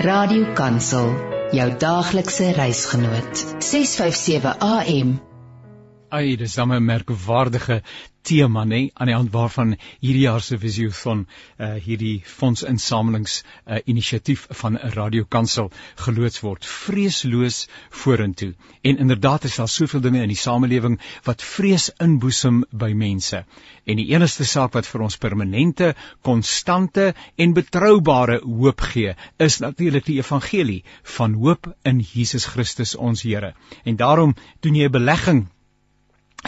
Radio Kansel, jou daaglikse reisgenoot. 657 AM. Ai, dis 'n merkwaardige tema nê aan die hand waarvan hierdie jaar se visioen uh hierdie fondsinsamelings uh inisiatief van 'n radiokansel geloods word. Vreesloos vorentoe. En inderdaad is daar soveel dinge in die samelewing wat vrees inboesem by mense. En die enigste saak wat vir ons permanente konstante en betroubare hoop gee is natuurlik die evangelie van hoop in Jesus Christus ons Here. En daarom doen jy 'n belegging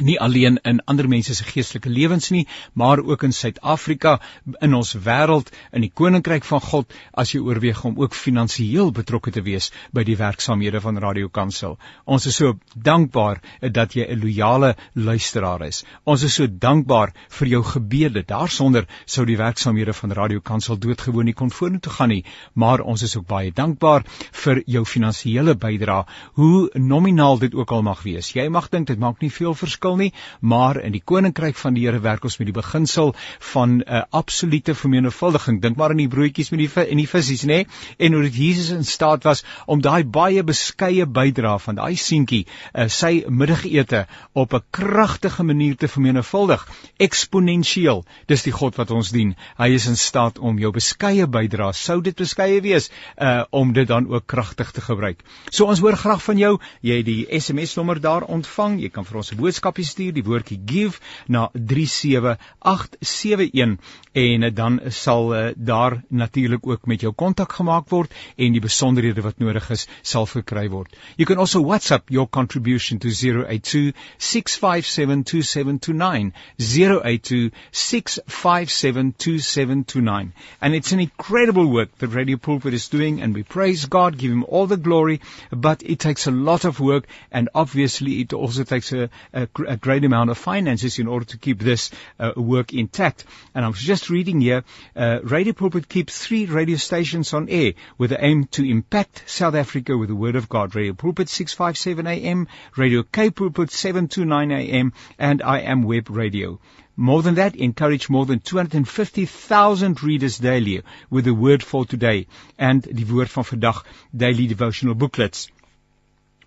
nie alleen in ander mense se geestelike lewens nie, maar ook in Suid-Afrika, in ons wêreld, in die koninkryk van God, as jy oorweeg om ook finansiëel betrokke te wees by die werksamehede van Radio Kansel. Ons is so dankbaar dat jy 'n loyale luisteraar is. Ons is so dankbaar vir jou gebede. Daarsonder sou die werksamehede van Radio Kansel doodgewoon nie kon vorentoe gaan nie, maar ons is ook baie dankbaar vir jou finansiële bydrae, hoe nominaal dit ook al mag wees. Jy mag dink dit maak nie veel verskil verskil nie, maar in die koninkryk van die Here werk ons met die beginsel van 'n uh, absolute vermenigvuldiging. Dink maar aan die broodjies met die en die visse, nê? En hoe dit Jesus in staat was om daai baie beskeie bydrae van daai seentjie, uh, sy middagete op 'n kragtige manier te vermenigvuldig, eksponensieel. Dis die God wat ons dien. Hy is in staat om jou beskeie bydrae, sou dit beskeie wees, uh om dit dan ook kragtig te gebruik. So ons hoor graag van jou. Jy het die SMS nommer daar ontvang. Jy kan vir ons 'n boodskap boodskapie stuur, die woordjie give na 37871 en dan sal uh, daar natuurlik ook met jou kontak gemaak word en die besonderhede wat nodig is sal verkry word. You can also WhatsApp your contribution to 082 6572729 082 6572729 and it's an incredible work that Radio Pulpit is doing and we praise God, give him all the glory, but it takes a lot of work and obviously it also takes a, a a great amount of finances in order to keep this uh, work intact. And I was just reading here, uh, Radio Pulpit keeps three radio stations on air with the aim to impact South Africa with the Word of God. Radio Pulpit 657 AM, Radio K Pulpit 729 AM, and I Am Web Radio. More than that, encourage more than 250,000 readers daily with the Word for Today and the Word van Vandag daily devotional booklets.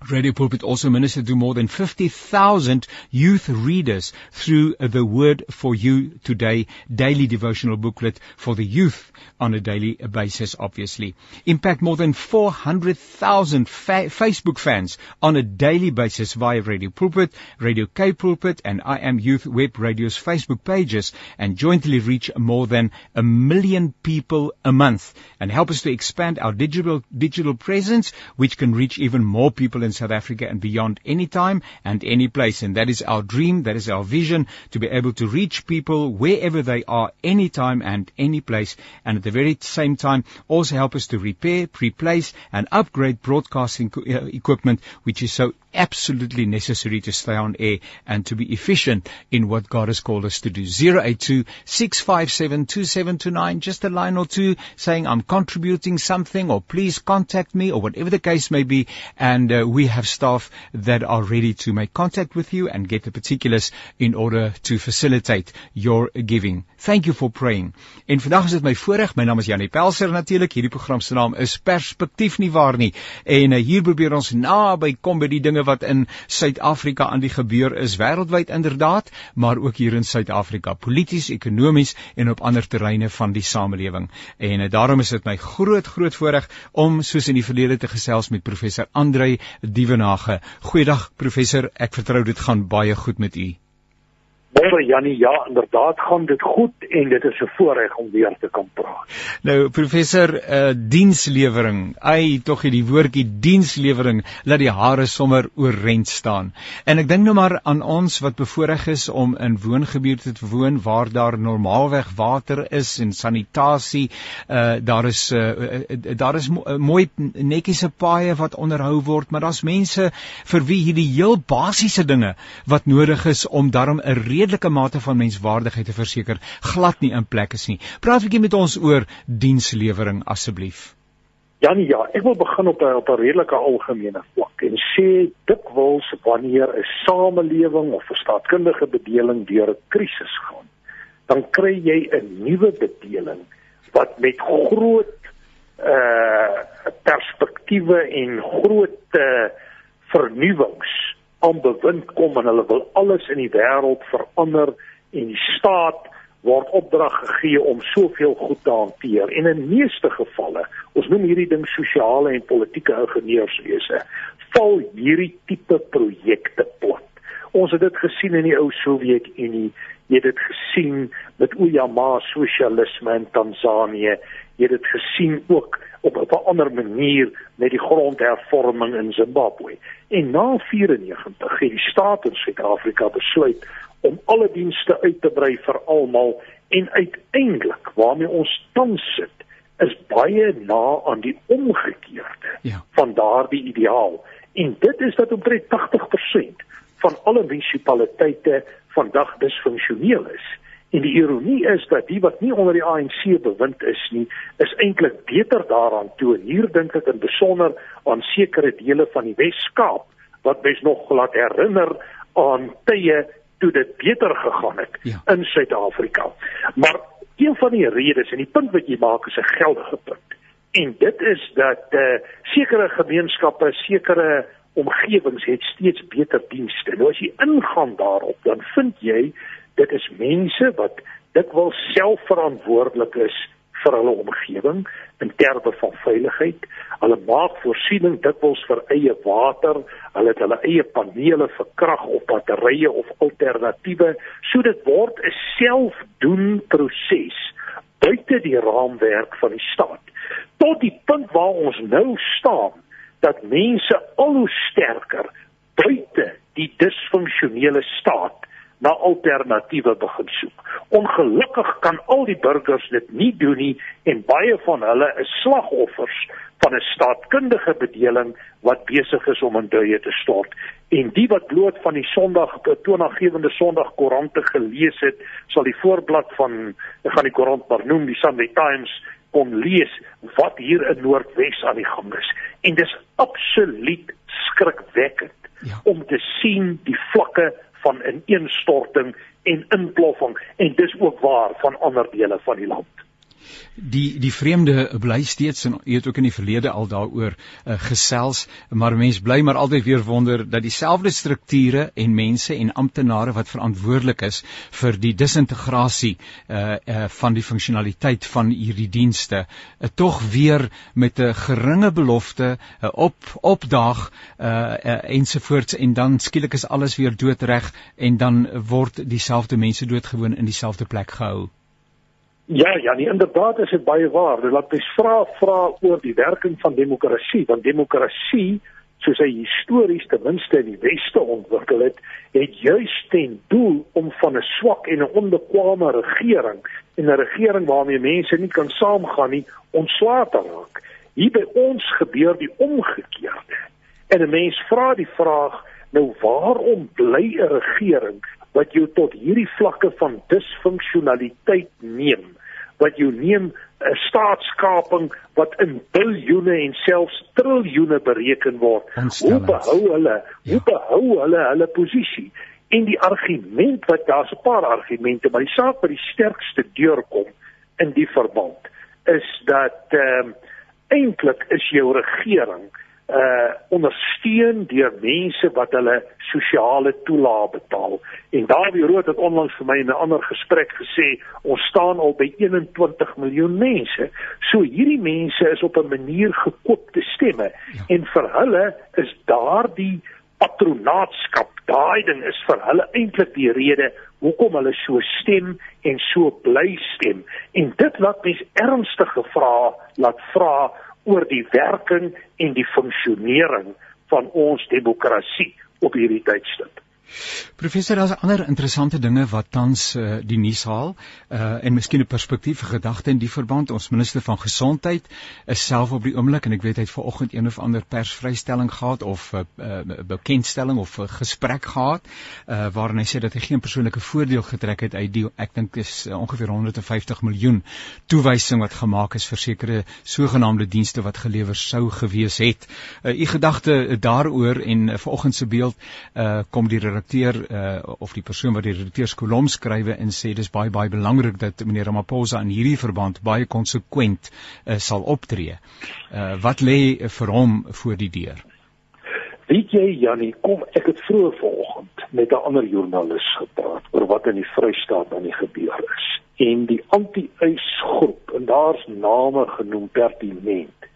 Radio Pulpit also ministered to more than 50,000 youth readers through the Word for You Today daily devotional booklet for the youth on a daily basis, obviously. Impact more than 400,000 fa- Facebook fans on a daily basis via Radio Pulpit, Radio K Pulpit, and I Am Youth Web Radio's Facebook pages, and jointly reach more than a million people a month, and help us to expand our digital digital presence, which can reach even more people in South Africa and beyond anytime and any place. And that is our dream, that is our vision, to be able to reach people wherever they are, anytime and any place. And at the very same time, also help us to repair, replace and upgrade broadcasting uh, equipment, which is so absolutely necessary to stay on air and to be efficient in what God has called us to do. 082 657 2729, just a line or two saying I'm contributing something or please contact me or whatever the case may be. And uh, we have staff that are ready to make contact with you and get the particulars in order to facilitate your giving. Thank you for praying. En vandag is dit my voorreg, my naam is Janie Pelser natuurlik. Hierdie program se naam is Perspektief nie waar nie. En uh, hier probeer ons naby kom by die dinge wat in Suid-Afrika aan die gebeur is wêreldwyd inderdaad, maar ook hier in Suid-Afrika, polities, ekonomies en op ander terreine van die samelewing. En uh, daarom is dit my groot groot voorreg om soos in die verlede te gesels met professor Andre Dievenage. Goeiedag professor, ek vertrou dit gaan baie goed met u. Môre Jannie, ja, inderdaad gaan dit goed en dit is 'n voorreg om weer te kan praat. Nou professor, uh dienslewering. Ai, tog hierdie woordjie dienslewering laat die hare sommer oorent staan. En ek dink nou maar aan ons wat bevoorreg is om in woongebiede te woon waar daar normaalweg water is en sanitasie. Uh daar is uh daar is mo mooi netjiese paaie wat onderhou word, maar daar's mense vir wie hierdie heel basiese dinge wat nodig is om daarom 'n redelike mate van menswaardigheid te verseker glad nie in plek is nie. Praat 'n bietjie met ons oor dienslewering asseblief. Janie, ja, ek wil begin op 'n op 'n redelike algemene vlak en sê dikwels wanneer 'n samelewing of 'n staatkundige bedeling deur 'n krisis gaan, dan kry jy 'n nuwe bedeling wat met groot uh perspektiewe en groot uh, vernuwings aan bewind kom en hulle wil alles in die wêreld verander en die staat word opdrag gegee om soveel goed te hanteer. En in meeste gevalle ons noem hierdie ding sosiale en politieke ingenieurswese val hierdie tipe projekte plat. Ons het dit gesien in die ou Sowjetunie jy het dit gesien met Uyama sosialisme in Tansanië jy het dit gesien ook op 'n ander manier met die grondhervorming in Zimbabwe. En na 94 het die staat in Suid-Afrika besluit om alle dienste uit te brei vir almal en uiteindelik waarmee ons tans sit is baie na aan die omgekeerde ja. van daardie ideaal. En dit is dat omtrent 80% van alle munisipaliteite vandag disfunksioneel is en die ironie is dat die wat nie onder die ANC bewind is nie is eintlik beter daaraan toe hier dink ek in besonder aan sekere dele van die Wes-Kaap wat mens nog laat herinner aan tye toe dit beter gegaan het ja. in Suid-Afrika. Maar een van die redes en die punt wat jy maak is 'n geldige punt. En dit is dat eh uh, sekere gemeenskappe, sekere omgewings het steeds beter dienste. Nou as jy ingaan daarop, dan vind jy dit is mense wat dikwels selfverantwoordelik is vir hulle omgewing in terme van veiligheid. Hulle maak voorsiening dikwels vir eie water, hulle het hulle eie panele vir krag of batterye of alternatiewe. So dit word 'n selfdoen proses buite die raamwerk van die staat. Tot die punt waar ons nou staan dat mense al hoe sterker buite die disfunksionele staat na alternatiewe begin soek. Ongelukkig kan al die burgers dit nie doen nie en baie van hulle is slagoffers van 'n staatkundige bedeling wat besig is om in duie te stort. En die wat bloot van die Sondag toenaggewende Sondag koerante gelees het, sal die voorblad van ek gaan die koerant maar noem die Sunday Times kon lees wat hier in Noordwes aan die gang is. En dis absoluut skrikwekkend ja. om te sien die vlakke van ineenstorting en inploffing en dis ook waar van ander dele van die land. Die die vreemde bly steeds en jy het ook in die verlede al daaroor uh, gesels, maar mense bly maar altyd weer wonder dat dieselfde strukture en mense en amptenare wat verantwoordelik is vir die disintegrasie uh, uh van die funksionaliteit van hierdie dienste, uh, tog weer met 'n geringe belofte uh, op opdaag uh, uh ensovoorts en dan skielik is alles weer doodreg en dan word dieselfde mense doodgewoon in dieselfde plek gehou. Ja, ja, nee, inderdaad is dit baie waar. Dus laat ons vra vra oor die werking van demokrasie, want demokrasie, soos hy histories ten minste in die weste ontwikkel het, het juis ten doel om van 'n swak en 'n onbekwame regering en 'n regering waarmee mense nie kan saamgaan nie, ontslae te raak. Hier by ons gebeur die omgekeerde. En 'n mens vra die vraag, nou waarom bly 'n regering wat jou tot hierdie vlakke van disfunksionaliteit neem wat jou neem 'n staatskaping wat in biljoene en selfs triljoene bereken word. Hoe behou hulle ja. hoe behou hulle hulle posisie? En die argument wat daar's 'n paar argumente maar die saak wat die sterkste deurkom in die verband is dat ehm um, eintlik is jou regering uh ondersteun deur mense wat hulle sosiale toelaag betaal. En Dawie Rood het onlangs vir my in 'n ander gesprek gesê, ons staan al by 21 miljoen mense. So hierdie mense is op 'n manier gekoopte stemme ja. en vir hulle is daardie patronaatskap, daai ding is vir hulle eintlik die rede hoekom hulle so stem en so bly stem. En dit laat mens ernstige vrae laat vra oor die werking en die funksionering van ons demokrasie op hierdie tydstip. Professor, daar's ander interessante dinge wat tans uh, die nuus haal, uh en miskien 'n perspektief vir gedagte in die verband. Ons minister van gesondheid is self op die oomblik en ek weet hy het vanoggend een of ander persvrystelling gehad of 'n uh, uh, bekendstelling of 'n uh, gesprek gehad uh waarin hy sê dat hy geen persoonlike voordeel getrek het uit die ek dink is uh, ongeveer 150 miljoen toewysing wat gemaak is vir sekere sogenaamde dienste wat gelewer sou gewees het. Uh u gedagte daaroor en uh, vanoggend se beeld uh kom die redakteur uh, of die persoon wat die redakteurskolom skrywe en sê dis baie baie belangrik dat meneer Ramaphosa in hierdie verband baie konsekwent uh, sal optree. Uh, wat lê vir hom voor die deur? Weet jy Jannie, kom ek het vroeër vanoggend met 'n ander joernalis gepraat oor wat in die Vrystaat aan die gebeur is. En die anti-eis groep en daar's name genoem pertinent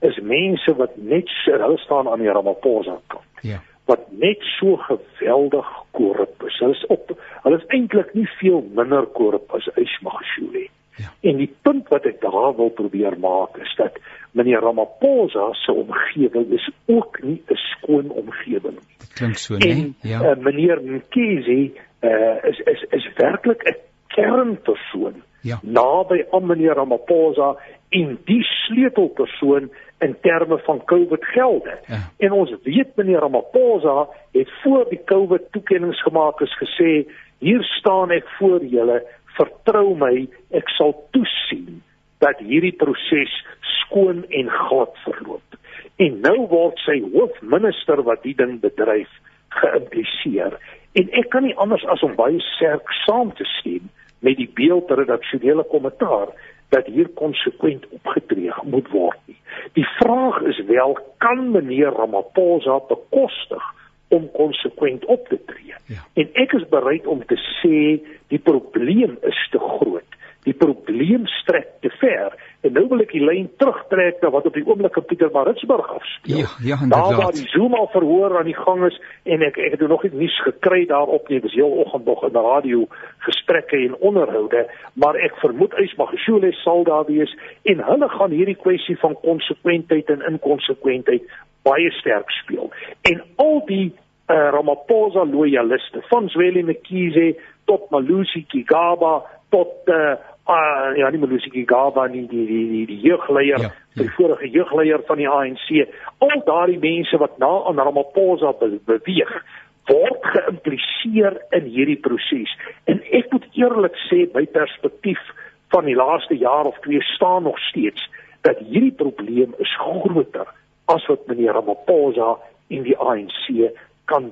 is mense wat net hulle staan aan die Ramaphosa kant. Ja. Wat net so geweldig korrup is. Hulle is op hulle is eintlik nie veel minder korrup as Ismagashule. Ja. En die punt wat ek daar wil probeer maak is dat meneer Ramaphosa se omgewing is ook nie 'n skoon omgewing nie. Dit klink so, nee. Ja. Uh, meneer Mkhize uh, is is is werklik 'n kernpersoon ja. naby aan meneer Ramaphosa en die sleutelpersoon in terme van COVID gelde. Ja. En ons weet meneer Ramaphosa het voor die COVID toekenninge gemaak is gesê hier staan ek voor julle vertrou my ek sal toesien dat hierdie proses skoon en glad verloop. En nou word sy hoofminister wat die ding bedryf geïmpliseer en ek kan nie anders as om baie sterk saam te stem met die beeldredaksionele kommentaar dat hier konsekwent opgetree moet word nie. Die vraag is wel kan meneer Ramaphosa bekostig om konsekwent op te tree? Ja. En ek is bereid om te sê die probleem is te groot. Die probleem strek te ver. En nou wil ek die lyn terugtrek na wat op die oomblik in Pietermaritzburg afspeel. Ja, ja, Daar waar die Zuma verhoor aan die gang is en ek ek het nog nie nuus gekry daarop nie. Dit was heel oggend nog in die radio gesprekke en onderhoude, maar ek vermoed Ismagashule sal daar wees en hulle gaan hierdie kwessie van konsekwentheid en inkonsekwentheid baie sterk speel. En al die uh, Ramaphosa loyaliste van Zweli Mkhize tot Malusi Kigaba tot uh, uh ja nie Malusi Kigaba nie die die die, die jeugleier Ja, ja, die vorige jeugleier van die ANC al daardie mense wat na aan Ramaphosa be beweeg word geïmpliseer in hierdie proses. En ek moet eerlik sê my perspektief van die laaste jaar of twee staan nog steeds dat hierdie probleem is groter as wat meneer Ramaphosa en die ANC kan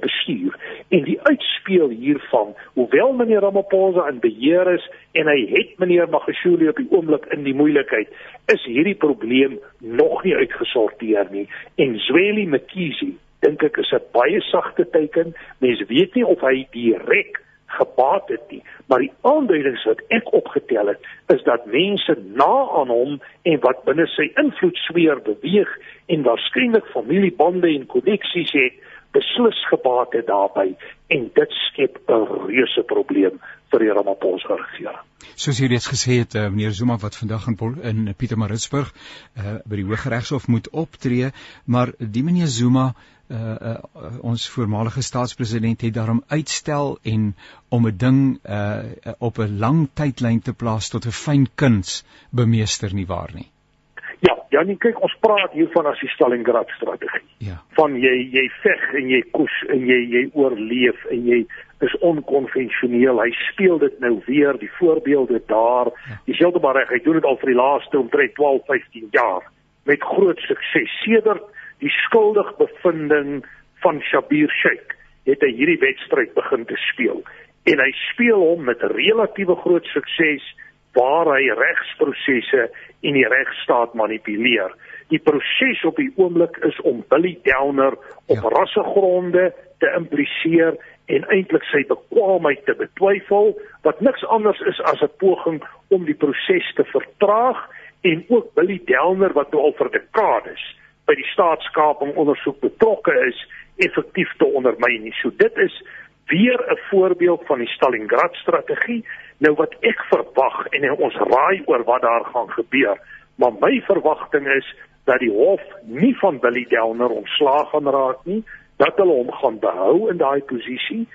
bestuur. En die uitspeel hiervan, hoewel meneer Ramaphosa in beheer is en hy het meneer Magashule op die oomblik in die moeilikheid, is hierdie probleem nog nie uitgesorteer nie. En Zweli Mkhize, dink ek is 'n baie sagte teken. Mense weet nie of hy direk gebaat het nie, maar die aanduidings wat ek opgetel het, is dat mense na aan hom en wat binne sy invloedsfeer beweeg en waarskynlik familiebande en koneksies het, beslis gebaat het daarbey en dit skep 'n reuse probleem vir die Ramaphosa regering. Soos jy reeds gesê het, uh, meneer Zuma wat vandag in Pol in Pietermaritzburg uh, by die Hooggeregshof moet optree, maar die meneer Zuma uh, uh, ons voormalige staatspresident het daarom uitstel en om 'n ding uh, op 'n lang tydlyn te plaas tot 'n fyn kuns bemeester nie waar nie. Ja, ja, nee, kyk, ons praat hier van as die Stalingrad strategie. Ja. Van jy jy veg en jy koes en jy jy oorleef en jy is onkonvensioneel. Hy speel dit nou weer, die voorbeelde daar. Jy sê dit maar reg, hy doen dit al vir die laaste omtrent 12, 15 jaar met groot sukses. Sedert die skuldig bevinding van Shabir Sheikh het hy hierdie wedstryd begin te speel. En hy speel hom met relatiewe groot sukses waar hy regsprosesse en die regstaat manipuleer. Die proses op die oomblik is om Billy Downer op Ja. rassegronde te impliseer en eintlik sy bekwaamheid te betwyfel wat niks anders is as 'n poging om die proses te vertraag en ook Billy Downer wat nou al vir dekades by die staatskaping ondersoek betrokke is effektief te ondermyn. So dit is weer 'n voorbeeld van die Stalingrad strategie. Nou wat ek verwag en ons raai oor wat daar gaan gebeur, maar my verwagting is dat die hof nie van Billy Downer ontslaag gaan raak nie, dat hulle hom gaan behou in daai posisie,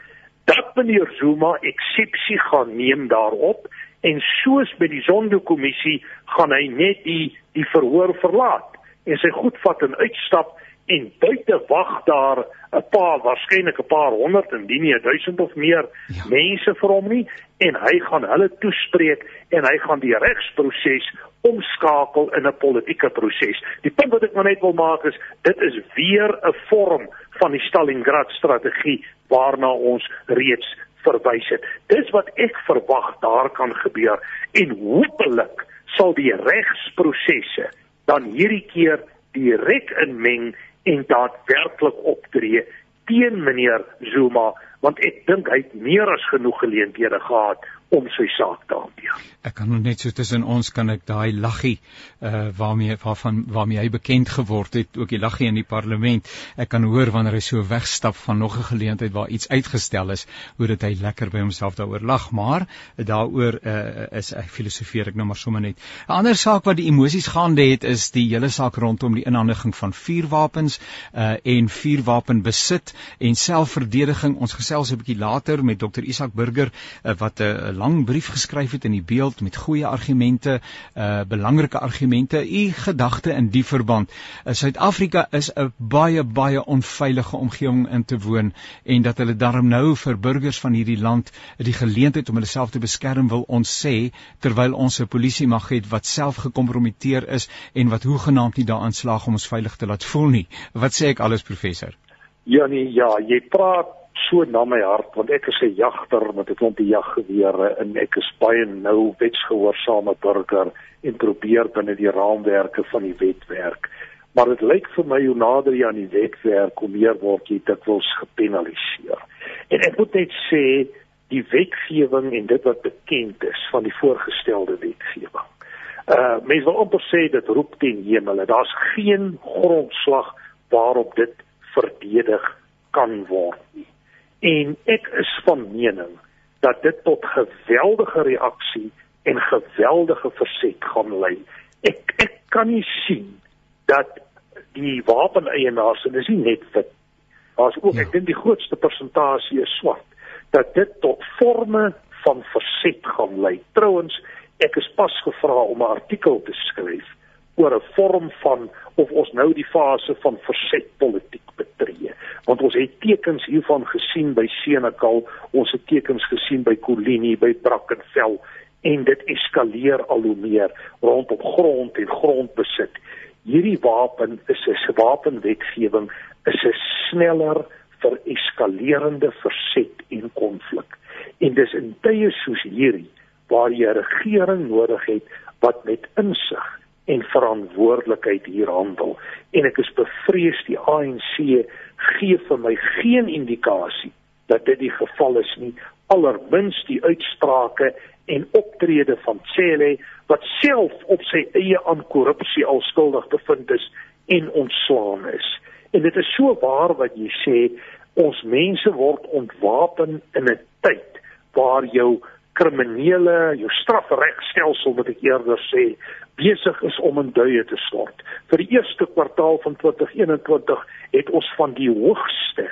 dat meneer Zuma eksepsie gaan neem daarop en soos by die Zondo-kommissie gaan hy net die die verhoor verlaat en sy goed vat en uitstap en buite wag daar 'n paar waarskynlik 'n paar honderd en nie 'n duisend of meer ja. mense vir hom nie en hy gaan hulle toespreek en hy gaan die regsproses omskakel in 'n politieke proses. Die punt wat ek maar net wil maak is dit is weer 'n vorm van die Stalingrad strategie waarna ons reeds verwys het. Dis wat ek verwag daar kan gebeur en hopelik sal die regsprosesse dan hierdie keer direk inmeng en daadwerklik optree teen meneer Zuma want ek dink hy het meer as genoeg geleenthede gehad om sy saak te hanteer. Ek kan net so tussen ons kan ek daai laggie uh waarmee waarvan waarmee hy bekend geword het, ook die laggie in die parlement. Ek kan hoor wanneer hy so wegstap van nog 'n geleentheid waar iets uitgestel is, hoe dit hy lekker by homself daaroor lag, maar daaroor uh is ek filosofeer ek nou maar sommer net. 'n Ander saak wat die emosies gaande het is die hele saak rondom die inhandiging van vuurwapens uh en vuurwapen besit en selfverdediging. Ons gesels 'n bietjie later met Dr Isak Burger uh, wat 'n uh, lang brief geskryf het in die beeld met goeie argumente, uh belangrike argumente, u gedagte in die verband. Uh, Suid-Afrika is 'n baie baie onveilige omgewing in te woon en dat hulle daarom nou vir burgers van hierdie land die geleentheid om hulle self te beskerm wil ons sê terwyl ons 'n polisie mag het wat self gekompromiteer is en wat hoegenaamd nie daaraan slaag om ons veilig te laat voel nie. Wat sê ek alles professor? Ja nee, ja, jy praat so na my hart want ek is 'n jagter met 'n klompie jaggewere en ek is baie nou wetsgehoorsame burger en probeer binne die raamwerke van die wet werk. Maar dit lyk vir my hoe nader jy aan die wet werk, hoe meer word jy dikwels gepenaliseer. En ek moet net sê die wetgewing en dit wat bekend is van die voorgestelde wetgewing. Uh mense wil amper sê dit roep teen hemel. Daar's geen grondslag waarop dit verdedig kan word nie. En ek is van mening dat dit tot geweldige reaksie en geweldige verset gaan lei. Ek ek kan nie sien dat die wapeneienaars en dis nie net wit. Daar's ook ja. ek dink die grootste persentasie is swart dat dit tot forme van verset gaan lei. Trouwens, ek is pas gevra om 'n artikel te skryf oor 'n vorm van of ons nou die fase van versetpolitiek betree. Want ons het tekens hiervan gesien by Senekal, ons het tekens gesien by Kolini, by Brackenfell en dit eskaleer al hoe meer rondom grond en grondbesit. Hierdie wapen is 'n wapenwetgewing is 'n sneller vir eskalerende verset en konflik. En dis in tye soos hierdie waar jy 'n regering nodig het wat met insig en verantwoordelikheid hier handel. En ek is bevrees die ANC gee vir my geen indikasie dat dit die geval is nie. Allermins die uitsprake en optrede van Cele wat self op sy eie aan korrupsie al skuldig bevind is en ontslaan is. En dit is so waar wat jy sê ons mense word ontwapen in 'n tyd waar jou kriminele jou strafregstelsel wat ek eerder sê besig is om in duie te stort. Vir die eerste kwartaal van 2021 het ons van die hoogste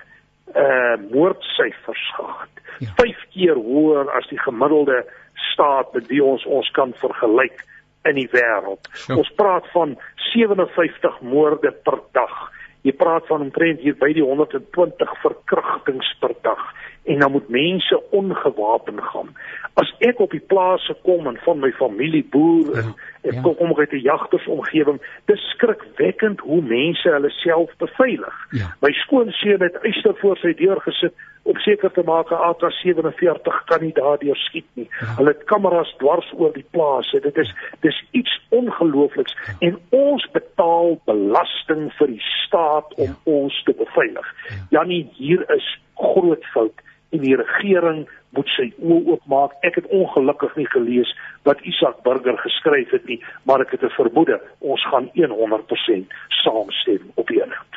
uh moordsyfers gehad. Ja. 5 keer hoër as die gemiddelde staat met wie ons ons kan vergelyk in die wêreld. Ja. Ons praat van 57 moorde per dag. Jy praat van omtrent hier by die 120 verkragtings per dag en dan moet mense ongewapen gaan. As ek op die plase kom en van my familie boer en ja Ek ja. kom uit 'n jagtersomgewing. Dis skrikwekkend hoe mense hulle self beveilig. Ja. My skoonseun het uister voor sy deur gesit om seker te maak 'n AK47 kan nie daardeur skiet nie. Ja. Hulle het kameras dwars oor die plase. Dit is dis iets ongeloofliks ja. en ons betaal belasting vir die staat om ja. ons te beveilig. Ja. Janie, hier is groot fout en die regering moet sy oë oopmaak. Ek het ongelukkig nie gelees wat Isak Burger geskryf het nie, maar ek het 'n vermoede ons gaan 100% saamstem op hierdie.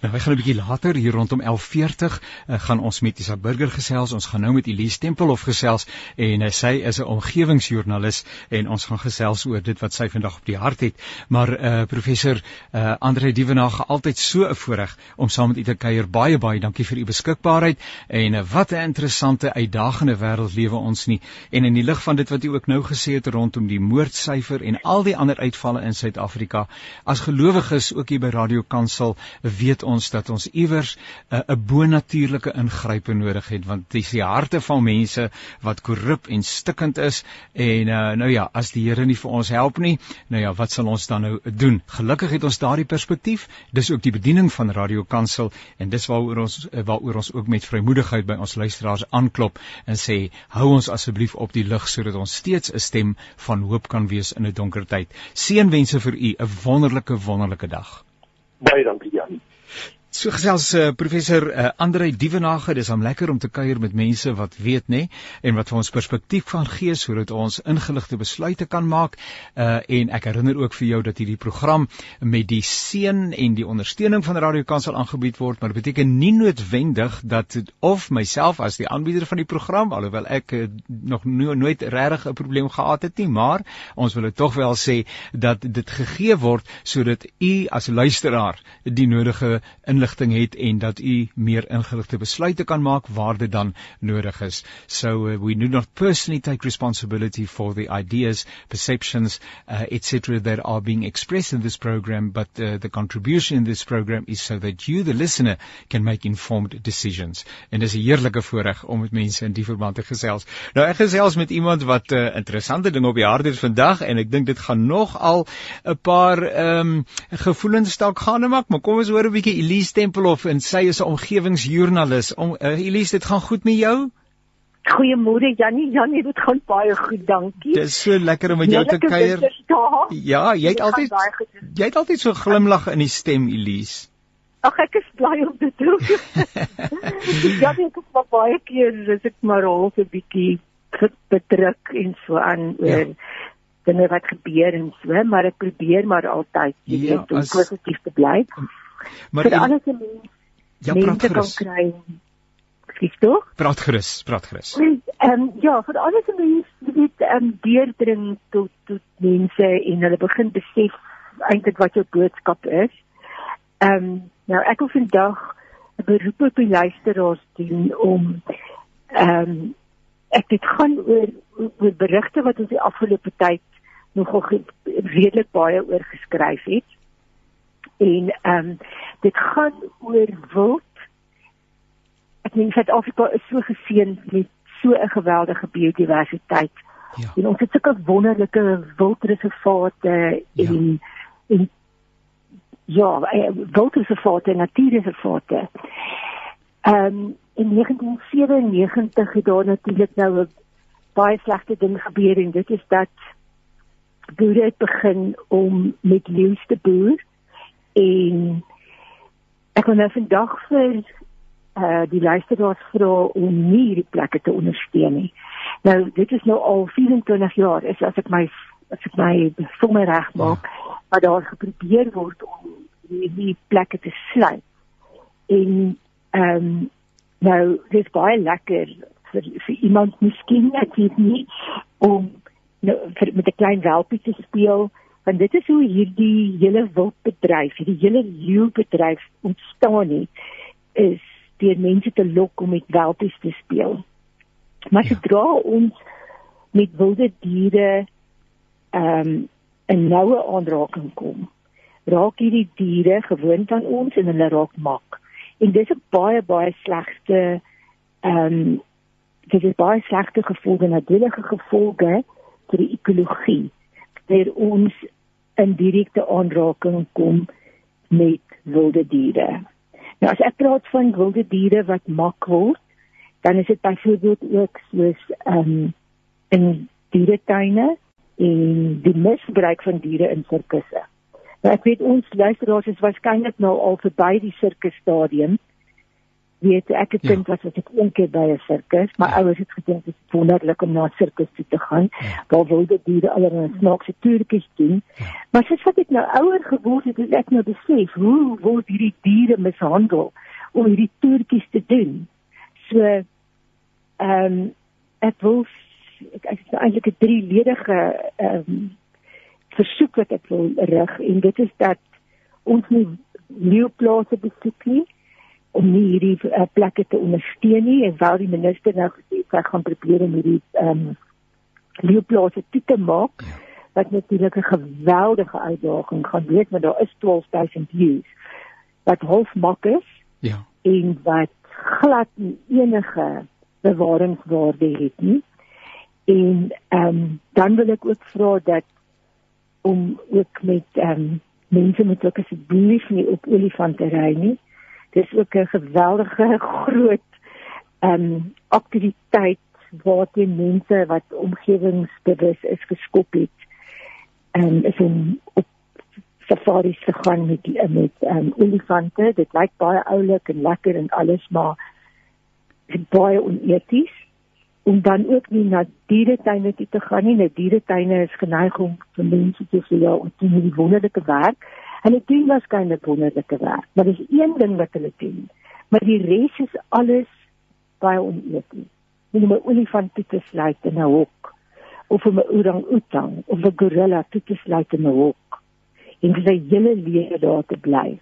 Nou, wij gaan een beetje later, hier rondom 11.40, uh, gaan ons met Isaac Burger gesels. Ons gaan nou met Elise Tempelhof gesels. En uh, sy is een omgevingsjournalist. En ons gaan gesels oor dit wat sy vandag op die hart het. Maar uh, professor uh, André Dievenage, altyd so een voorrecht om saam met u te keir. Baie, baie dankie vir uw beskikbaarheid. En uh, wat een interessante, uitdagende wereld leven ons nie. En in die licht van dit wat u ook nou gesê het rondom die moordcijfer en al die ander uitvallen in Suid-Afrika. As gelovig is, ook hier by Radio Kansel, weet ons dat ons iewers 'n uh, bonatuurlike ingryping nodig het want dis die harte van mense wat korrup en stikkend is. En uh, nou ja as die Here nie vir ons help nie nou ja wat sal ons dan nou doen? Gelukkig het ons daardie perspektief. Dis ook die bediening van Radio Kansel en dis waaroor ons waaroor ons ook met vrymoedigheid by ons luisteraars aanklop en sê hou ons asseblief op die lig sodat ons steeds 'n stem van hoop kan wees in 'n donker tyd seënwense vir u 'n wonderlike wonderlike dag Baie dankie Jan. So gesels uh, professor uh, Andre Dievenage, dis hom lekker om te kuier met mense wat weet nê en wat vir ons perspektief kan gee sodat ons ingeligte besluite kan maak. Uh en ek herinner ook vir jou dat hierdie program met die seën en die ondersteuning van Radio Kansel aangebied word, maar dit beteken nie noodwendig dat of myself as die aanbieder van die program alhoewel ek uh, nog no nooit regtig 'n probleem gehad het nie, maar ons wil dit tog wel sê dat dit gegee word sodat u as luisteraar die nodige inligting het en dat u meer ingeligte besluite kan maak waar dit dan nodig is. So uh, we do not personally take responsibility for the ideas, perceptions, uh, etc that are being expressed in this program, but uh, the contribution in this program is so that you the listener can make informed decisions. En dis 'n heerlike voorreg om met mense in die verband te gesels. Nou ek gesels met iemand wat 'n uh, interessante ding op die hart het vandag en ek dink dit gaan nog al 'n paar ehm um, gevoelens dalk gaan maak, maar kom ons hoor 'n bietjie Elise Stempelhof en sy is 'n omgewingsjoernalis. Om uh, Elise, dit gaan goed met jou? Goeiemôre Jannie, Jannie, dit gaan baie goed, dankie. Dit is so lekker om met jou te kuier. Ja, jy het altyd jy het altyd so glimlag in die stem, Elise. Ag ek is bly om dit te doen. ja, ek het maar baie keer as ek maar half 'n bietjie bedruk en so aan oor ja. dinge wat gebeur en so, maar ek probeer maar altyd ja, om as... positief te bly. Maar vir alles se mens ja, mense kan kry. Skiet tog? Praat gerus, praat gerus. Ehm um, ja, vir alles se mens weet ehm um, deurdring tot tot mense en hulle begin besef eintlik wat jou boodskap is. Ehm um, nou ek wil vandag 'n beroep op die luisteraars doen om ehm um, ek dit gaan oor oor berigte wat ons die afgelope tyd nogal redelik baie oor geskryf het en ehm um, dit gaan oor wild. Ek meen Suid-Afrika is so geseën met so 'n geweldige biodiversiteit. Ja. En ons het sulke wonderlike wildreservate ja. en en ja, eh, wildreservate en natuurreservate. Ehm um, in 1997 het daar natuurlik nou 'n baie slegte ding gebeur en dit is dat boere het begin om met leeu's te boer en ek wil nou vandag vir uh die luisteraars vra om nie hierdie plekke te ondersteun nie. Nou dit is nou al 24 jaar is as ek my as ek my somme reg maak, maar daar geprobeer word om hierdie plekke te sluit. En ehm um, nou dis baie lekker vir vir iemand miskien ek weet nie om nou, vir, met 'n klein welpie te speel want dit is hoe hierdie hele wildbedryf, hierdie hele leeubedryf ontstaan het is deur mense te lok om met welpies te speel. Maar ja. sodra ons met wilde diere ehm um, 'n noue aanraking kom, raak hierdie diere gewoond aan ons en hulle raak mak. En dis 'n baie baie slegte ehm um, dit is baie slegte gevolge, nadelige gevolge vir die ekologie waar ons in direkte aanraking kom met wilde diere. Nou as ek praat van wilde diere wat mak word, dan is dit byvoorbeeld ook soos ehm um, in dieretuine en die misbruik van diere in sirkusse. Nou ek weet ons luisteraars is waarskynlik nou al verby die sirkus stadium. Weet ek 'n kind was wat ek een keer by 'n sirkus, my ja. ouers het gedink dit is wonderlik om na 'n sirkus toe te gaan. Ja. Daar wilde diere allerlei snaakse toertjies doen. Ja. Maar soos wat ek nou ouer geword het, het ek nou besef hoe word hierdie diere mishandel om hierdie toertjies te doen. So ehm um, ek wil ek ek het eintlik 'n drieledige ehm um, versoek wat ek wil rig en dit is dat ons nie leeuplase besoek nie om nie hierdie uh, plekke te ondersteun nie en wel die minister nou gesê sy gaan probeer om hierdie ehm um, leeuplase toe te maak ja. wat natuurlik 'n geweldige uitdaging gaan wees want daar is 12000 views wat half mak is ja en wat glad nie enige bewaringswaarde het nie en ehm um, dan wil ek ook vra dat om ook met ehm um, mense moet ook asseblief nie op olifante ry nie. Dis ook 'n geweldige groot ehm um, aktiwiteit waar die mense wat omgewingsbewus is geskop het. Ehm um, is om op safaris te gaan met die, met ehm um, olifante. Dit lyk baie oulik en lekker en alles, maar dit baie oneties om dan ook nie na dieretuine te gaan nie. Nou dieretuine is geneig om vir mense te sê ja, te doen die wonderlike werk. Hulle doen waarskynlik wonderlike werk, maar dis een ding wat hulle doen. Maar die res is alles baie oneties. Jy moet 'n olifant toe te sluit in 'n hok of 'n orang-outang of 'n gorilla toe te sluit in 'n hok en vir sy hele lewe daar te bly.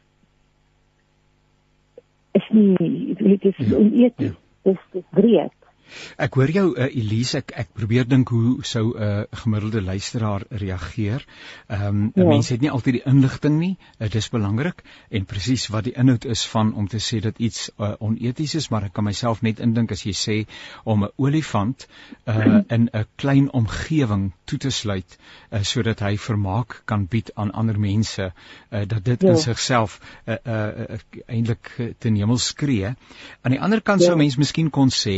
Is nie dit is ja, oneties. Ja. Dis dis breed. Ek hoor jou uh, Elise ek ek probeer dink hoe sou 'n uh, gemiddelde luisteraar reageer. Ehm um, ja. mense het nie altyd die inligting nie. Dit is belangrik en presies wat die inhoud is van om te sê dat iets uh, oneties is, maar ek kan myself net indink as jy sê om 'n olifant uh, in 'n klein omgewing toe te sluit uh, sodat hy vermaak kan bied aan ander mense, uh, dat dit ja. in sigself uh, uh, uh, eintlik ten hemel skree. Aan die ander kant ja. sou mens miskien kon sê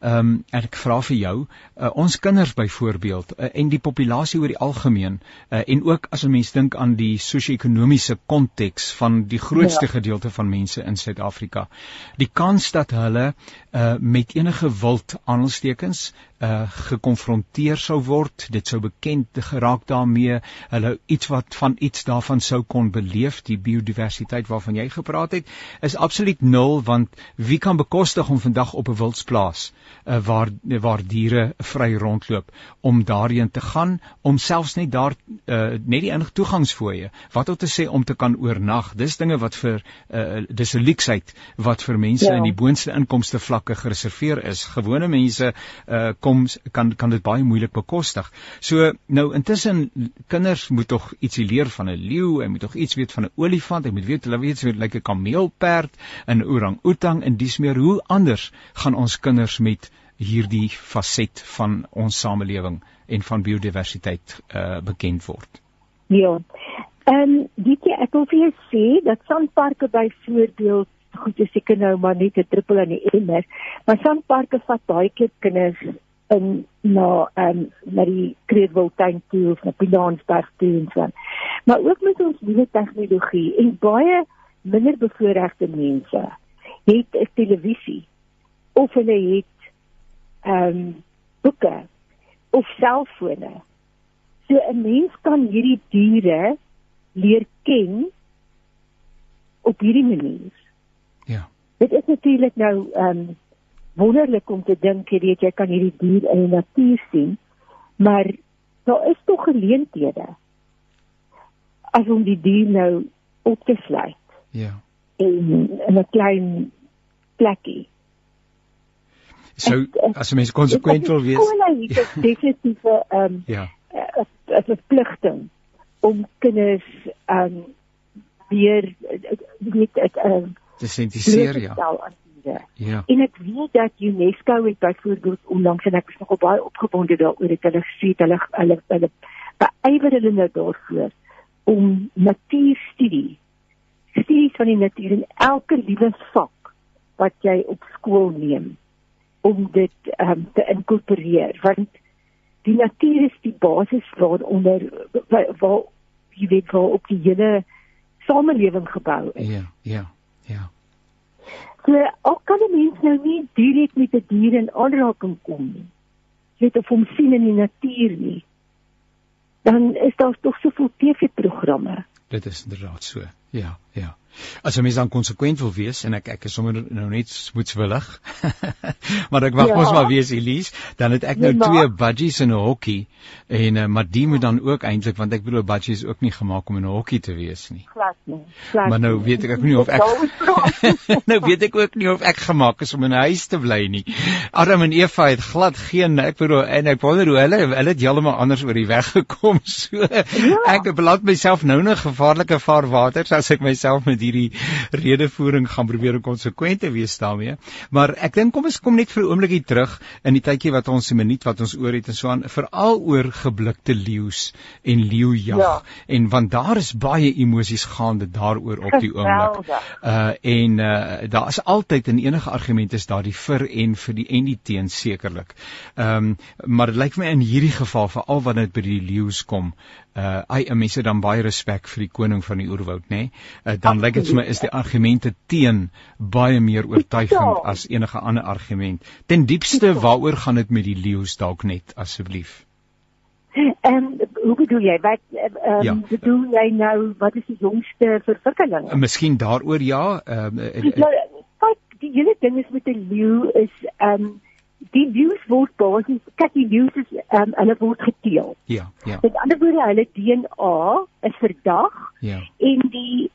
uh, Ehm um, en ek vra vir jou, uh, ons kinders byvoorbeeld uh, en die populasie oor die algemeen uh, en ook as 'n mens dink aan die sosio-ekonomiese konteks van die grootste ja. gedeelte van mense in Suid-Afrika. Die kans dat hulle uh, met enige wild aanstekens uh gekonfronteer sou word, dit sou bekend geraak daarmee, hulle iets wat van iets daarvan sou kon beleef, die biodiversiteit waarvan jy gepraat het, is absoluut nul want wie kan bekostig om vandag op 'n wildsplaas uh waar waar diere vry rondloop om daarheen te gaan om selfs net daar uh net die enige toegangsfooie, wat om te sê om te kan oornag. Dis dinge wat vir uh dis 'n luksheid wat vir mense ja. in die boonste inkomste vlakke gereserveer is. Gewone mense uh kom kan kan dit baie moeilik bekostig. So nou intussen kinders moet tog ietsie leer van 'n leeu, hy moet tog iets weet van 'n olifant, hy moet weet hulle weet so lyk 'n kameelperd en orang-outang en dis meer hoe anders gaan ons kinders met hierdie faset van ons samelewing en van biodiversiteit uh bekend word. Ja. Ehm um, dit ek wil vir jou sê dat sandparke byvoorbeeld goed is seker nou maar net 'n druppel aan die emmer, maar sandparke vat baie keer kinders in na ehm um, na die Kreetwiltuin toe of na Pilansberg toe en so. Maar ook met ons nuwe tegnologie en baie minder bevoorregte mense het 'n televisie of hulle het ehm um, boeke of selfone. So 'n mens kan hierdie diere leer ken op hierdie manier. Ja. Dit is natuurlik nou ehm um, wonderlik om te dink jy weet jy kan hierdie dier in die natuur sien maar daar is tog geleenthede as om die dier nou op te sluit ja. in 'n klein plekkie. So as mense konsekwent wil wees dit is definitief 'n um, ja. 'n verpligting om kinders um weer weet ek um te sentiseer ja mense. Ja. En ek weet dat UNESCO het byvoorbeeld onlangs en ek is nogal baie opgewonde daaroor dat hulle sê hulle hulle hulle beywer hulle nou daarvoor om natuurstudie studies van die natuur in elke liewe vak wat jy op skool neem om dit um, te inkorporeer want die natuur is die basis waaronder waar, waar jy weet waar op die hele samelewing gebou is. Ja, ja. So al kan 'n mens nou nie direk met 'n dier in aanraking kom nie. Jy of hom sien in die natuur nie. Dan is daar tog soveel TV-programme. Dit is inderdaad so. Ja, ja. As 'n mens dan konsekwent wil wees en ek ek is sommer nou net smoetswillig. maar ek wag ja. mos maar wees Elise, dan het ek nou nee, twee budgies in 'n hokkie en uh, maar die moet dan ook eintlik want ek bedoel budgie is ook nie gemaak om in 'n hokkie te wees nie. Glad nie. Glad maar nou weet ek ek nie of ek Nou weet ek ook nie of ek gemaak is om in 'n huis te bly nie. Adam en Eva het glad geen ek bedoel en ek wonder hoe hulle hulle het heeltemal anders oor die weg gekom. So ja. ek beland myself nou in gevaarlike vaarwater as ek myself met hierdie redevoering gaan probeer om konsekwent te wees daarmee. Maar ek dink kom ons kom net vir 'n oombliekie terug in die tydjie wat ons 'n minuut wat ons oor het en so aan veral oor geblikte leeu's en leeujag ja. en want daar is baie emosies gaande daaroor op die oomblik. Uh en uh daar is altyd in enige argument is daar die vir en vir die en die teen sekerlik. Ehm um, maar dit lyk my in hierdie geval veral wanneer dit by die leeu's kom, uh ai mense dan baie respek vir die koning van die oerwoud nê nee? uh, dan lyk dit vir my is die argumente teen baie meer oortuigend ja. as enige ander argument ten diepste waaroor gaan dit met die leeu's dalk net asseblief En um, hoe bedoel jy? Wat ehm um, ja. bedoel jy nou wat is die jongste verwikkeling? Uh, Miskien daaroor ja. Ehm uh, uh, uh, kyk, die hele ding is met 'n leeu is ehm um, die leeu's word basies kyk die leeu's is um, hulle word geteel. Ja, ja. Met ander woorde hulle DNA is verdag. Ja. En die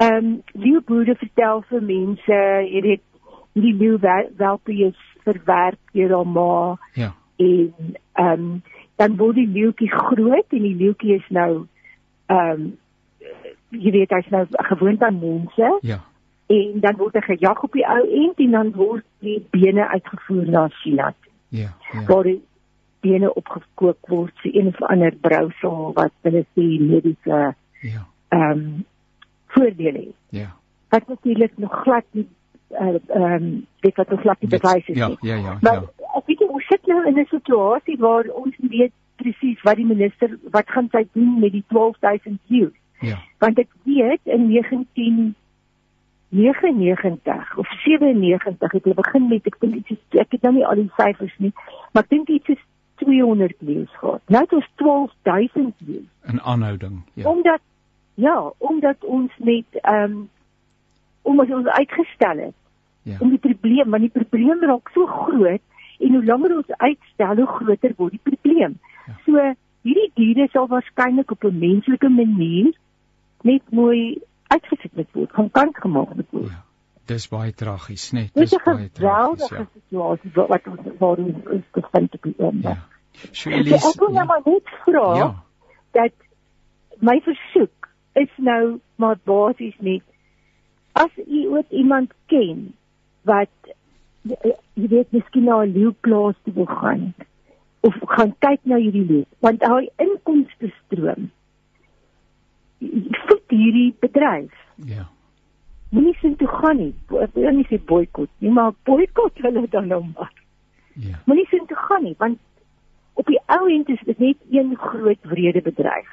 ehm um, leeuboere vertel vir mense, weet, die leeu welpe is verwerk deur hom ma. Ja. En ehm um, dan word die leeuetjie groot en die leeuetjie is nou ehm um, jy weet hy's nou gewoond aan mense. Ja en dan word hy gejag op die ou end en dan word die bene uitgevoer na China. Ja. ja. Waar die bene opgekook word vir een of ander brousel wat hulle sê mediese ja. Ehm um, voordele het. Ja. Wat natuurlik nog glad nie eh, ehm uh, um, dit wat ons glad nie bewys is ja, nie. Ja, ja, maar, ja. Ek weet ons sit nou in 'n situasie waar ons weet presies wat die minister wat gaan sy doen met die 12000 views. Ja. Want ek weet in 19 99 of 97 het hulle begin met ek dink iets ek het nou nie al die syfers nie maar ek dink iets is 200 leeu's gehad. Nou het ons 12000 leeu's. In aanhouding, ja. Omdat ja, omdat ons met ehm um, omdat ons uitgestel het. Ja. Om die probleem, want die probleem raak so groot en hoe langer ons uitstel, hoe groter word die probleem. Ja. So hierdie diere sal waarskynlik op 'n menslike manier net mooi uitgesit moet word, van kant gemaak moet word. Ja. Dis baie tragies, net. Dis baie tragies. Ja. situasie wat ons waar ons is gevind op die oomblik. Ja. Sjoelie. So, ek wil nou ja. maar net vra ja. dat my versoek is nou maar basies net as u ook iemand ken wat jy weet miskien na 'n leeuplaas toe wil gaan of gaan kyk na hierdie leeu want hy inkomste stroom voed hierdie bedryf. Ja. Moenie sin toe gaan nie. Ek wil nie sê boikot nie, maar boikot hulle dan nou maar. Ja. Moenie sin toe gaan nie, want op die ou end is dit net een groot wrede bedryf.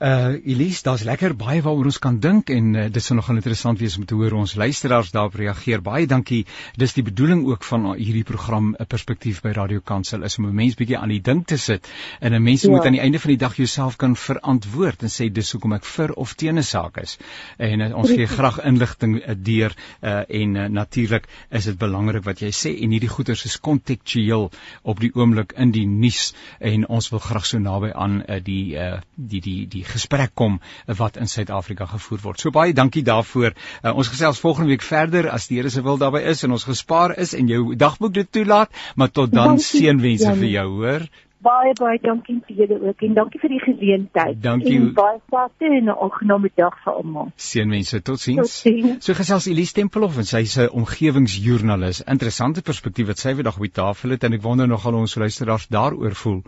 Uh Elise, daar's lekker baie waaroor ons kan dink en uh, dit sal nogal interessant wees om te hoor ons luisteraars daarop reageer. Baie dankie. Dis die bedoeling ook van hierdie program 'n perspektief by Radio Kansel is om 'n mens bietjie aan die dink te sit en 'n mens ja. moet aan die einde van die dag jouself kan verantwoord en sê dis hoekom ek vir of teen 'n saak is. En uh, ons gee graag inligting uh, deur uh, en uh, natuurlik is dit belangrik wat jy sê en hierdie goeters is kontekstueel op die oomblik in die nuus en ons wil graag so naby aan uh, die uh, die die die gesprek kom wat in Suid-Afrika gevoer word. So baie dankie daarvoor. Uh, ons gesels volgende week verder as die Here se wil daarby is en ons gespaar is en jou dagboek dit toelaat, maar tot dan seënwense vir jou, hoor baie baie dankie vir julle ook en dankie vir die geleentheid. Dankie. En baie sterkte en 'n aangename dag vir almal. Seënwense, totsiens. Tot so gesels Elise Tempelhof en sy's 'n omgewingsjoernalis. Interessante perspektief wat sy weer dag op die tafel het en ek wonder nogal ons luisteraars daaroor voel.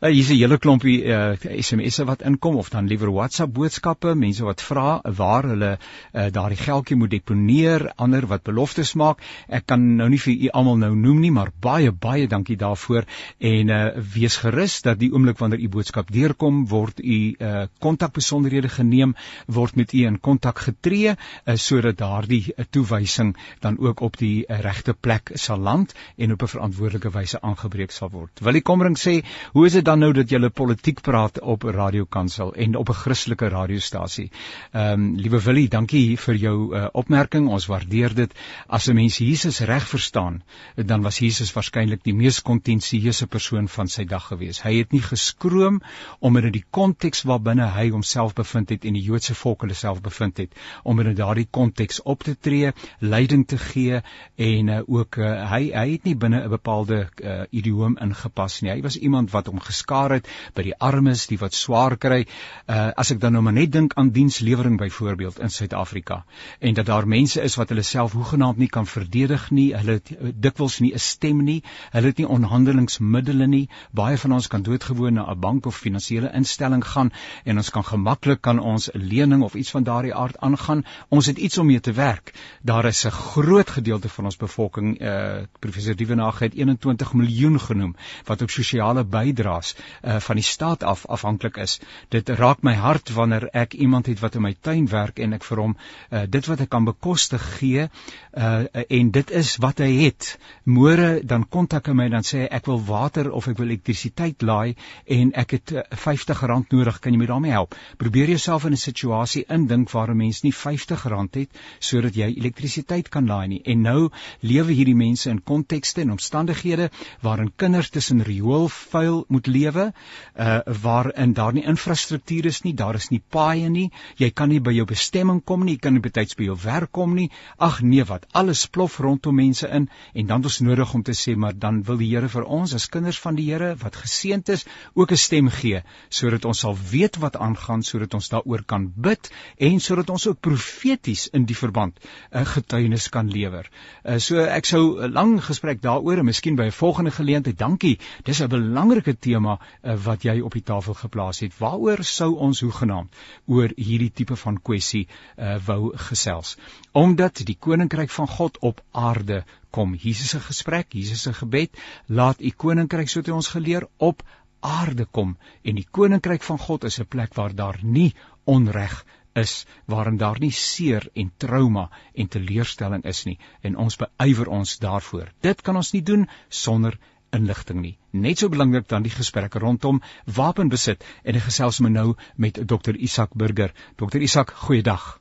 Uh, Hier's 'n hele klompie uh, SMS'e wat inkom of dan liewer WhatsApp boodskappe, mense wat vra waar hulle uh, daardie geldjie moet deponeer, ander wat beloftes maak. Ek kan nou nie vir u almal nou noem nie, maar baie baie dankie daarvoor en uh, wees gerus dat die oomblik wanneer u boodskap deurkom word u uh kontakbesonderhede geneem word met u in kontak getree uh, sodat daardie uh, toewysing dan ook op die uh, regte plek sal land en op 'n verantwoordelike wyse aangebreek sal word. Wil die kommering sê, hoe is dit dan nou dat jy politiek praat op 'n radiokansel en op 'n Christelike radiostasie? Ehm um, liewe Willie, dankie vir jou uh, opmerking. Ons waardeer dit. As 'n mens Jesus reg verstaan, dan was Jesus waarskynlik die mees kontensieuse persoon van sy dag gewees. Hy het nie geskroom om in die konteks waarbinne hy homself bevind het en die Joodse volk hulle self bevind het, om in daardie konteks op te tree, leiding te gee en uh, ook uh, hy hy het nie binne 'n bepaalde uh, idioom ingepas nie. Hy was iemand wat hom geskaar het by die armes, die wat swaar kry. Uh, as ek dan nou maar net dink aan dienslewering byvoorbeeld in Suid-Afrika en dat daar mense is wat hulle self hoegenaamd nie kan verdedig nie, hulle het dikwels nie 'n stem nie, hulle het nie onderhandelingsmiddele nie. Baie van ons kan doodgewoon na 'n bank of finansiële instelling gaan en ons kan gemaklik kan ons 'n lening of iets van daardie aard aangaan. Ons het iets om mee te werk. Daar is 'n groot gedeelte van ons bevolking, uh professor Dievenage het 21 miljoen genoem wat op sosiale bydraes uh van die staat af afhanklik is. Dit raak my hart wanneer ek iemand het wat in my tuin werk en ek vir hom uh dit wat hy kan bekostig gee uh en dit is wat hy het. Môre dan kontak hy my dan sê ek wil water of ek wil elektrisiteit laai en ek het R50 nodig, kan jy my daarmee help? Probeer jouself in 'n situasie indink waar 'n mens nie R50 het sodat jy elektrisiteit kan laai nie. En nou lewe hierdie mense in kontekste en omstandighede waarin kinders tussen rioolvuil moet lewe, uh waarin daar nie infrastruktuur is nie, daar is nie paaie nie, jy kan nie by jou bestemming kom nie, jy kan nie betyds by jou werk kom nie. Ag nee, wat alles plof rondom mense in en dan is nodig om te sê maar dan wil die Here vir ons as kinders van die Here wat geseënd is ook 'n stem gee sodat ons sal weet wat aangaan sodat ons daaroor kan bid en sodat ons ook profeties in die verband 'n uh, getuienis kan lewer. Uh, so ek sou 'n lang gesprek daaroor en miskien by 'n volgende geleentheid. Dankie. Dis 'n belangrike tema uh, wat jy op die tafel geplaas het. Waaroor sou ons hoegenaamd oor hierdie tipe van kwessie uh, wou gesels? Omdat die koninkryk van God op aarde kom. Jesus se gesprek, Jesus se gebed, laat u koninkryk soos hy ons geleer op aarde kom en die koninkryk van God is 'n plek waar daar nie onreg is waarin daar nie seer en trauma en teleurstelling is nie en ons beywer ons daarvoor. Dit kan ons nie doen sonder inligting nie. Net so belangrik dan die gesprekke rondom wapenbesit en ek gesels me nou met Dr Isak Burger. Dr Isak, goeiedag.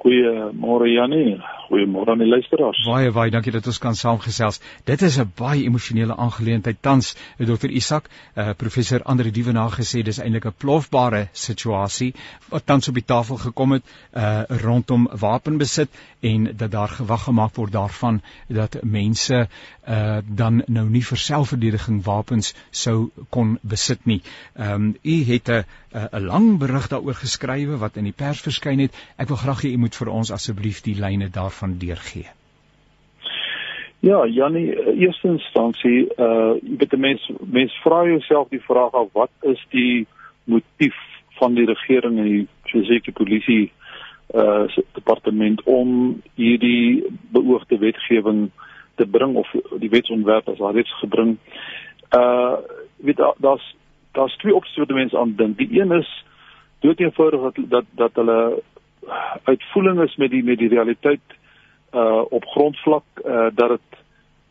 Goeiemôre Janie, goeiemôre aan die luisteraars. Baie baie dankie dat ons kan saamgesels. Dit is 'n baie emosionele aangeleentheid tans. Dr Isak, uh, professor Andre Dievenaar gesê dis eintlik 'n plofbare situasie wat tans op die tafel gekom het uh, rondom wapenbesit en dat daar gewag gemaak word daarvan dat mense uh, dan nou nie vir selfverdediging wapens sou kon besit nie. Ehm um, u het 'n 'n lang berig daaroor geskrywe wat in die pers verskyn het. Ek wil graag hê u moet vir ons asseblief die lyne daarvan deurgee. Ja, Janie, eerste instansie, uh jy weet mense mense vra jouself die vraag af wat is die motief van die regering en die fisieke polisie uh departement om hierdie beoogde wetgewing te bring of die wetsontwerp as daar reeds gebring. Uh weet daar's daar's twee opsies wat mense aan dink. Die een is dood eenvoudig dat dat dat hulle uitvoering is met die met die realiteit uh op grondvlak uh dat dit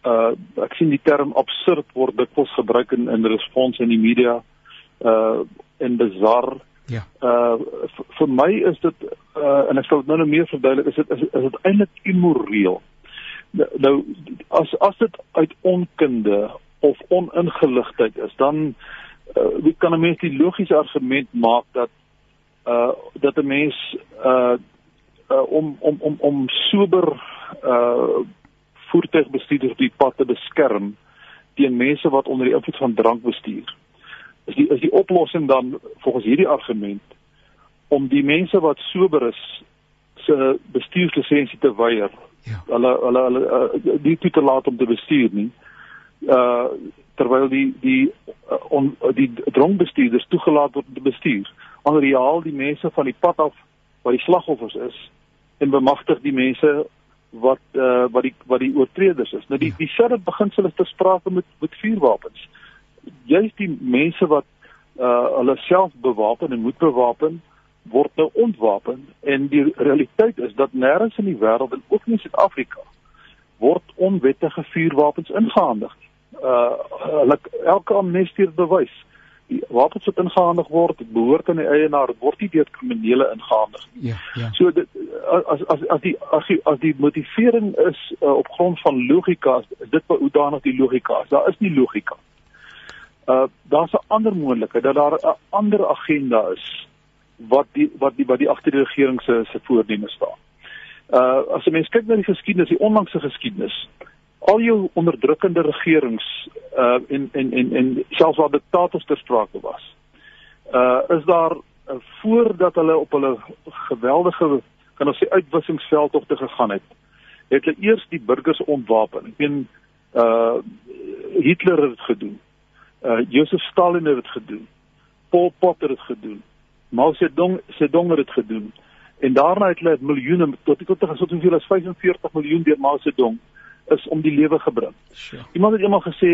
uh ek sien die term absurd word dikwels gebruik in in respons in die media uh en bizar. Ja. Uh vir my is dit uh en ek sal dit nou nog meer verduidelik is dit is, is dit eintlik immoreel. Nou as as dit uit onkunde of oningeligtheid is dan uh, kan 'n mens die logiese argument maak dat uh dat 'n mens uh, uh om om om om sober uh voertuigbestuurders die pad te beskerm teen mense wat onder die invloed van drank bestuur. Is die is die oplossing dan volgens hierdie argument om die mense wat sober is se bestuurslisensie te weier. Ja. Hulle hulle hulle uh, nie toe te laat om te bestuur nie. Uh terwyl die die uh, on, die dronkbestuurders toegelaat word om te bestuur aanreaal die mense van die pad af wat die slagoffers is en bemagtig die mense wat uh, wat die wat die oortreders is. Nou die ja. dieselfde beginsel is te sprake met met vuurwapens. juist die mense wat uh hulle self bewapen en moet bewapen word nou ontwapen en die realiteit is dat nêrens in die wêreld en ook nie in Suid-Afrika word onwettige vuurwapens ingehandig. Uh hulle elke amnestie bewys die wapens wat ingehandig word behoort aan die eienaar word nie deur kriminele ingehandig nie. Ja, ja. So dit as as as die as die as die motivering is uh, op grond van logika is dit hoe daarna die logika is. Daar is nie logika. Uh daar's 'n ander moontlikheid dat daar 'n ander agenda is wat die wat die wat die agter die regering se se voorneme staan. Uh as 'n mens kyk na die geskiedenis, die onlangse geskiedenis, al jou onderdrukkende regerings uh en en en en selfs waar diktators ter sprake was. Uh is daar uh, voordat hulle op hulle geweldige kan ons sê uitwissingsveldtogte gegaan het, het hulle eers die burgers ontwapen. Ek meen uh Hitler het gedoen. Uh Josef Stalin het gedoen. Pol Pot het gedoen. Mao Zedong Zedong het gedoen. En daarna het hulle miljoene tot tot tot soveel as 45 miljoen deur Mao Zedong is om die lewe gebring. Sure. Iemand het eendag gesê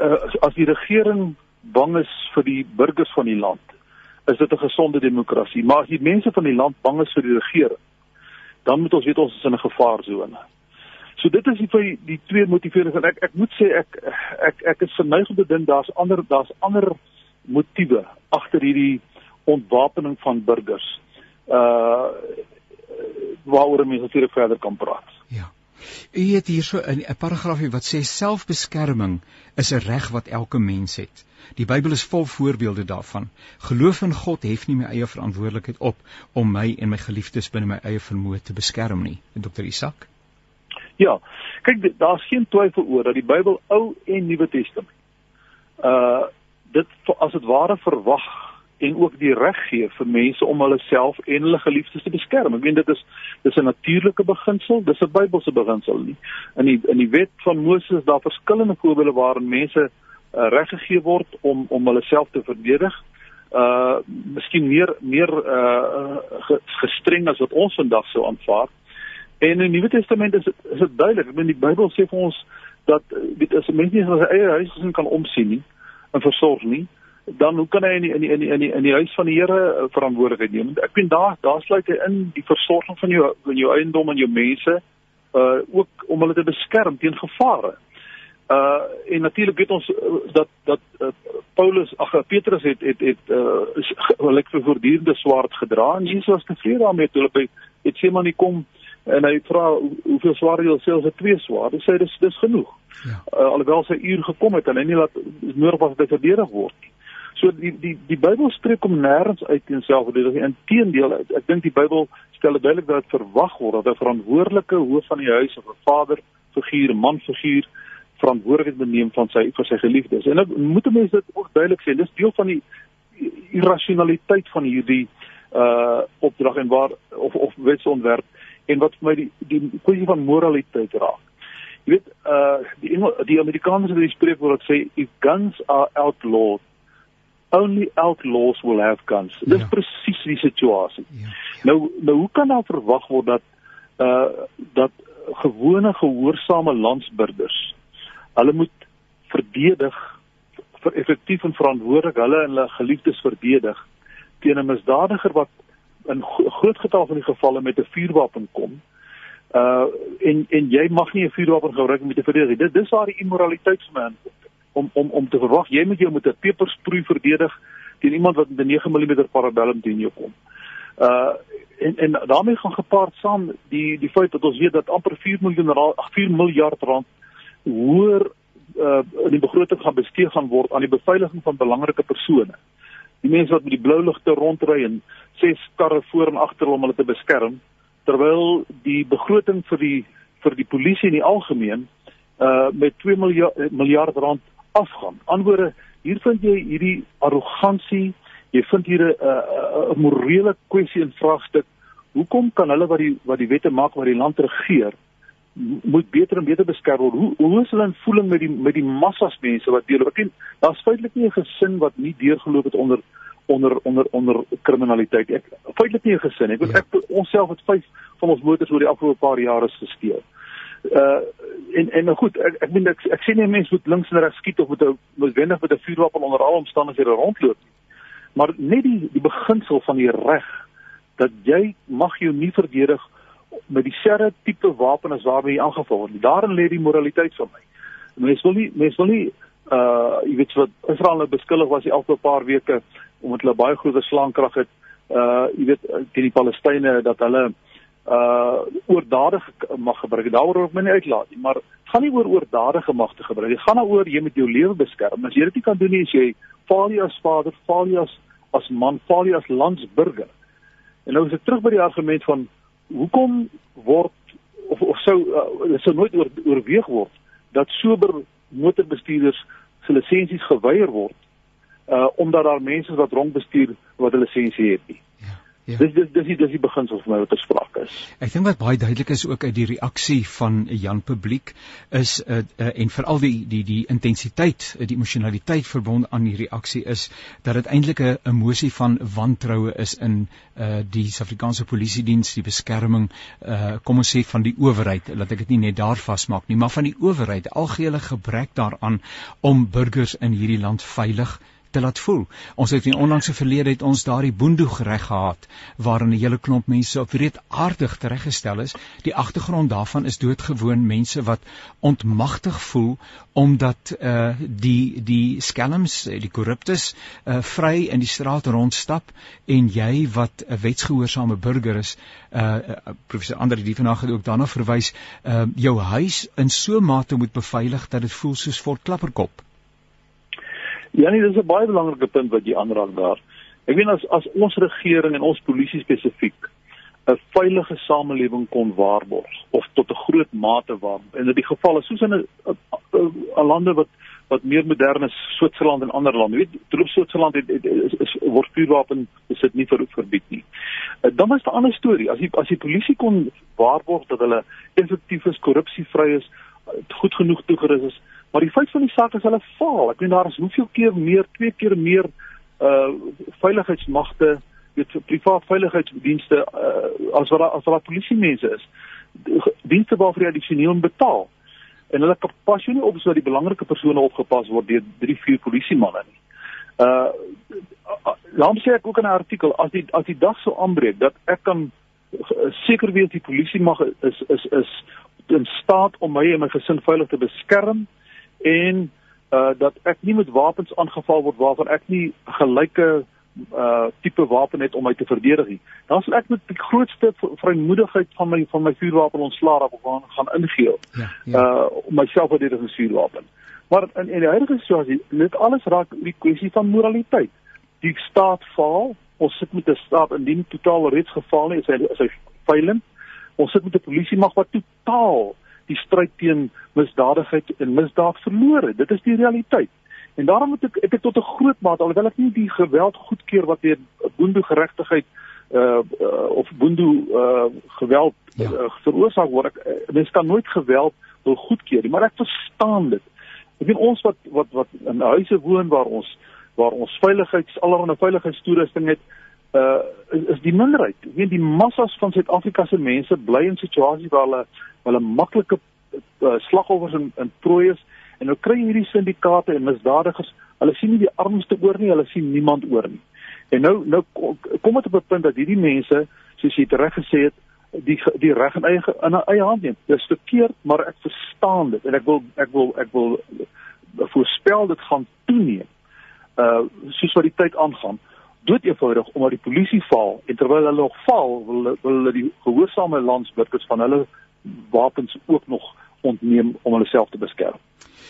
uh, as die regering bang is vir die burgers van die land, is dit 'n gesonde demokrasie, maar as die mense van die land bang is vir die regering, dan moet ons weet ons is in 'n gevaarsone. So dit is die die twee motiverings en ek ek moet sê ek ek ek is verneig om te dink daar's ander daar's ander motiewe agter hierdie ontwapening van burgers. Uh waaroor mense natuurlik verder kan praat. Ja. U het hierso 'n paragraafie wat sê selfbeskerming is 'n reg wat elke mens het. Die Bybel is vol voorbeelde daarvan. Geloof in God hef nie my eie verantwoordelikheid op om my en my geliefdes binne my eie vermoë te beskerm nie. Dr. Isak. Ja. Kyk, daar's geen twyfel oor dat die Bybel Ou en Nuwe Testament uh dit as dit ware verwag en ook die reg gee vir mense om hulle self en hulle geliefdes te beskerm. Ek meen dit is dis 'n natuurlike beginsel, dis 'n Bybelse beginsel nie. In die in die wet van Moses daar verskillende voorbeelde waarin mense uh, reg gegee word om om hulle self te verdedig. Uh miskien meer meer uh gestreng as wat ons vandag sou aanvaar. En in die Nuwe Testament is dit is dit duidelik. Ek meen die Bybel sê vir ons dat dit as 'n mens nie sy eie huis kan omsien nie en versorg nie, dan hoe kan hy in die, in die, in die, in die, in die huis van die Here eh, verantwoordelikheid neem? Ek vind daar daar sluit hy in die versorging van jou van jou eiendom en jou mense uh ook om hulle te beskerm teen gevare. Uh en natuurlik weet ons dat dat uh, Paulus ag Petrus het het het uh gelyk vir voortdurende swaard gedra en Jesus was tevrede daarmee toe hulle by het sê maar nie kom en hy vra hoeveel swaard jy selfs het twee swaard. Hy sê dis dis genoeg. Ja. Uh, alhoewel sy uur gekom het en hy nie laat nodig was dat hy verdedig word nie. So die die die Bybel spreek om nêrens uit teen selfverdediging. Inteendeel, ek dink die Bybel stel duidelik dat dit verwag word dat 'n verantwoordelike hoof van die huis of 'n vader figuur, man figuur verantwoordelikheid neem van sy vir sy geliefdes. En ek moet mense dit ook duidelik sê, dis deel van die irrasionaliteit van hierdie uh opdrag en waar of of wetsontwerp en wat vir my die die kwessie van moraliteit raak. Jy weet uh die die Amerikaners het 'n spreekwoord wat sê if guns are outlawed only outlaws will have guns. Dis ja. presies die situasie. Ja, ja. Nou nou hoe kan nou verwag word dat uh dat gewone gehoorsame landsburgers hulle moet verdedig vir effektief en verantwoordelik hulle en hulle geliefdes verdedig teen 'n misdadiger wat in groot getal van die gevalle met 'n vuurwapen kom. Uh en en jy mag nie 'n vuurwapen gebruik om te verdedig. Dit dis waar die immoraliteit vir my inkom om om om te verwag jy moet jou met 'n pepersproei verdedig teen iemand wat met 'n 9 mm parabellum teen jou kom. Uh en en daarmee gaan gepaard saam die die feit dat ons weet dat amper 4 miljoen rand 4 miljard rand hoër uh in die begroting gaan bestee gaan word aan die beveiliging van belangrike persone. Die mense wat met die blou ligte rondry en ses karre voor en agter om hulle te beskerm terwyl die begroting vir die vir die polisie in die algemeen uh met 2 miljard miljard rand afgaan. Antwoorde, hier vind jy hierdie arrogansie, jy vind hier 'n 'n morele kwessie in vraagstuk. Hoekom kan hulle wat die wat die wette maak wat die land regeer moet beter en beter beskerm word. Hoe hoe is hulle in voeling met die met die massas mense wat deel? Ek daar's feitelik nie 'n gesin wat nie deurgeloop het onder onder onder onder kriminaliteit. Ek feitelik nie 'n gesin. Ek ja. ek onsself het vyf van ons motors oor die afgelope paar jare gesteel. Uh en en nou goed, ek ek bedoel ek, ek sien nie mense moet links en regs skiet of met 'n noodwendig met 'n vuurwapen onder al omstandighede rondloop nie. Maar net die die beginsel van die reg dat jy mag jou nie verdedig met dieselfde tipe wapen as waarmee jy aangeval word. Daarin lê die moraliteit van my. Mense wil nie mense wil nie uh jy weet wat Israel nou beskuldig was die afgelope paar weke omdat hulle baie groot slaankrag het uh jy weet teen die Palestynë dat hulle uh oordadig mag gebruik. Daaroor wil ek my nie uitlaat nie, maar gaan nie oor oordadige magte gebruik. Dit gaan daaroor jy moet jou lewe beskerm. As jy dit nie kan doen nie, as jy faal jy as vader, faal jy as as man, faal jy as landsburger. En nou is dit terug by die argument van hoekom word of of sou uh, sou nooit oor, oorweeg word dat sober motorbestuurders se lisensies geweier word uh omdat daar mense wat dronk bestuur wat 'n lisensie het nie. Ja. Dis dis dis dis die beginsel vir my wat gespreek is. Ek dink wat baie duidelik is ook uit die reaksie van Jan publiek is uh, uh, en veral die die die intensiteit, uh, die emosionaliteit verbonde aan die reaksie is dat dit eintlik 'n emosie van wantroue is in uh, die Suid-Afrikaanse polisie diens, die beskerming uh, kom ons sê van die owerheid, laat ek dit nie net daar vasmaak nie, maar van die owerheid, algehele gebrek daaraan om burgers in hierdie land veilig te laat voel. Ons het in onlangse verlede het ons daardie boendoeg reg gehad waarin 'n hele klomp mense op wreedaardig tereggestel is. Die agtergrond daarvan is doodgewoon mense wat ontmagtig voel omdat uh die die skelms, die korruptes uh vry in die straat rondstap en jy wat 'n wetsgehoorsame burger is, uh professor Andre die vanaand het ook daarna verwys, uh jou huis in so mate moet beveilig dat dit voel soos Fort Klapperkop. Ja nee, dis 'n baie belangrike punt wat jy aanraak daar. Ek weet as as ons regering en ons polisie spesifiek 'n veilige samelewing kon waarborg of tot 'n groot mate waarborg. En in die geval is soos in 'n lande wat wat meer modern is, Switserland en ander lande. Jy weet, troep Switserland het, het, is, is word vuurwapen besit nie vir verbied nie. Uh, dan was 'n ander storie. As die as die polisie kon waarborg dat hulle effektief is, korrupsievry is, goed genoeg toegerus is, Maar die feit van die saak is hulle faal. Ek weet daar is hoeveel keer meer, twee keer meer uh veiligheidsmagte, weet privaat veiligheidsdienste uh, as wat as wat polisie mense is. Dienste waarvoor jy addisioneel betaal. En hulle pas jou nie op sodat die belangrike persone opgepas word deur drie vier polisie manne nie. Uh laat sê ek ook in 'n artikel as die as die dag sou aanbreek dat ek kan seker weet die polisie mag is is is in staat om my en my gesin veilig te beskerm en uh dat ek nie met wapens aangeval word waarvan ek nie gelyke uh tipe wapen het om my te verdedig nie. Dan sal ek met die grootste vrymoedigheid van my van my vuurwapen ontslaa raak of gaan ingee. Ja, ja. Uh om myself te verdedig met vuurwapen. Maar in in die huidige situasie, dit alles raak die kwessie van moraliteit. Die staat faal, ons sit met 'n staat indien totaal reeds gefaal het, is hy is hy veilig. Ons sit met 'n polisie mag wat totaal die stryd teen misdadigheid en misdaad verloor het. Dit is die realiteit. En daarom moet ek ek het tot 'n groot mate alhoewel ek nie die geweld goedkeur wat deur boendo geregtigheid uh, uh of boendo uh geweld ja. uh, veroorsaak word. Ek, uh, mens kan nooit geweld wil goedkeur nie, maar ek verstaan dit. Ek weet ons wat wat wat in huise woon waar ons waar ons veiligheids allerlei veiligheidstoerusting het uh is, die minderheid. Ek weet die massas van Suid-Afrika se mense bly in situasies waar hulle hulle maklike uh, slagoffers in in prooi is en nou kry hierdie syndikaate en misdadigers, hulle sien nie die armste oor nie, hulle sien niemand oor nie. En nou nou kom dit op 'n punt dat hierdie mense, soos jy reg gesê het, die die reg in eie in eie hand neem. Dit is verkeerd, maar ek verstaan dit en ek wil ek wil ek wil voorspel dit gaan toeneem. Uh soos wat die tyd aangaan dood eenvoudig omdat die polisie val en terwyl hulle nog val wil hulle die gehoorsame landsburgers van hulle wapens ook nog ontneem om hulle self te beskerm.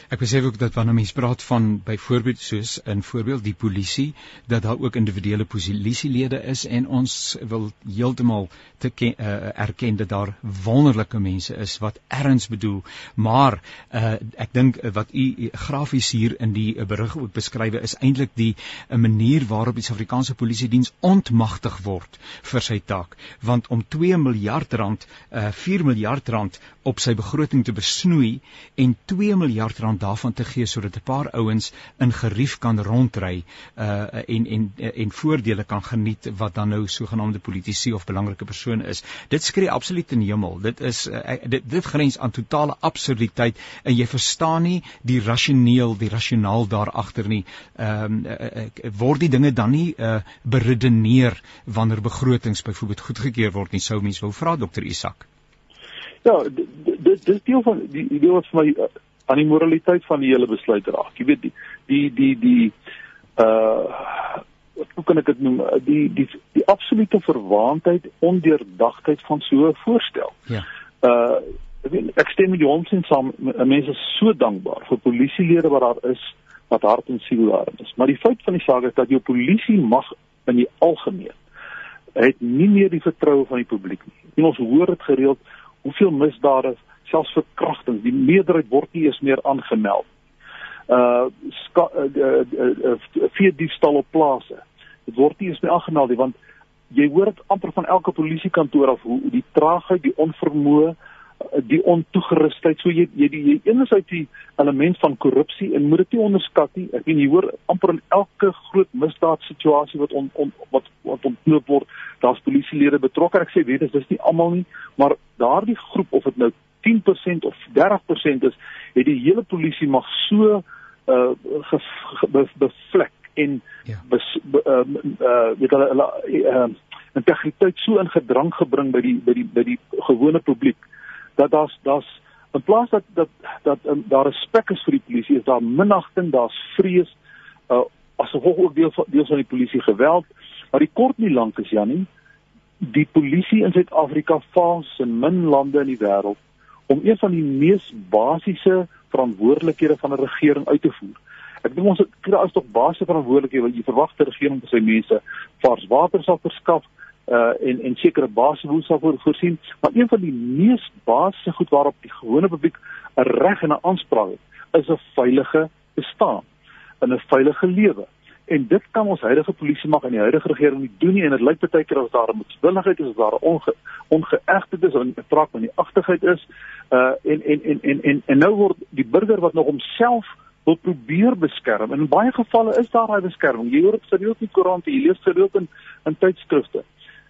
Ek besef ook dat wanneer mens praat van byvoorbeeld soos in voorbeeld die polisie dat daar ook individuele polisielede is en ons wil heeltemal te ken, uh, erken dat daar wonderlike mense is wat erns bedoel. Maar uh, ek dink wat u grafies hier in die berig ook beskryf is eintlik die 'n uh, manier waarop die Suid-Afrikaanse polisie diens ontmagtig word vir sy taak. Want om 2 miljard rand uh, 4 miljard rand op sy begroting te besnoei en 2 miljard R500 daarvan te gee sodat 'n paar ouens in gerief kan rondry uh en en en voordele kan geniet wat dan nou sogenaamde politici of belangrike persone is. Dit skree absoluut in die hemel. Dit is uh, dit dit grens aan totale absurditeit en jy verstaan nie die rasioneel, die rasionaal daar agter nie. Ehm um, uh, uh, word die dinge dan nie uh beredeneer wanneer begrotings byvoorbeeld goedgekeur word nie sou mens wou vra dokter Isak. Ja, dit dis deel van die idee wat vir my uh, aan die moraliteit van die hele besluit raak. Jy weet die die die die uh hoe kan ek dit noem die die die absolute verwaandheid, ondeurdagtheid van so 'n voorstel. Ja. Uh ek stem met jou ons saam. Mense is so dankbaar vir polisielede wat daar is wat hart en siel daar is. Maar die feit van die saak is dat jou polisie mag in die algemeen het nie meer die vertroue van die publiek nie. En ons hoor dit gereeld hoeveel misdade, selfs verkrachting, die meerderheid word nie eens meer aangemeld. Uh via diefstal op plase. Dit word nie eens meer aangemeld nie want jy hoor dit amper van elke polisiekantoor af hoe die traagheid, die onvermoë, die ontoegerusheid. So jy jy die jy uit die element van korrupsie en moet dit nie onderskat nie. Ek meen jy hoor amper in elke groot misdaad situasie wat on, on, wat wat ontloop word, daar's polisielede betrokke. Ek sê weet dit is nie almal nie, maar daardie groep of dit nou 10% of 30% is, het die hele polisie mag so uh bevlek en ja. bes, be, uh, uh weet hulle hulle uh, integriteit so in gedrang gebring by die by die by die gewone publiek dat daar's daar's in plaas dat dat dat um, daar respek is vir die polisie is daar minagting daar's vrees uh, as gevolg ook deel van deel van die polisie geweld maar die kort nie lank is Janie die polisie in Suid-Afrika faal in min lande in die wêreld om een van die mees basiese verantwoordelikhede van 'n regering uit te voer ek dink ons kry as tog basiese verantwoordelikhede wat jy verwag ter regering vir sy mense vars water sal verskaf uh en en sekere basiese behoeftes voorsien, maar een van die mees basiese goed waarop die gewone publiek 'n reg en 'n aanspraak het, is 'n veilige bestaan, 'n veilige lewe. En dit kan ons huidige polisie mag en die huidige regering nie doen nie en dit lyk baie keer as daar 'n moetswilligheid is, as daar 'n onge, ongeëgtheid is of 'n praat van die agtigheid is. Uh en en en en en en nou word die burger wat nog homself wil probeer beskerm. In baie gevalle is daar daai beskerming. Jy hoor dit gereeld in die koerante, jy lees gereeld in in tydskrifte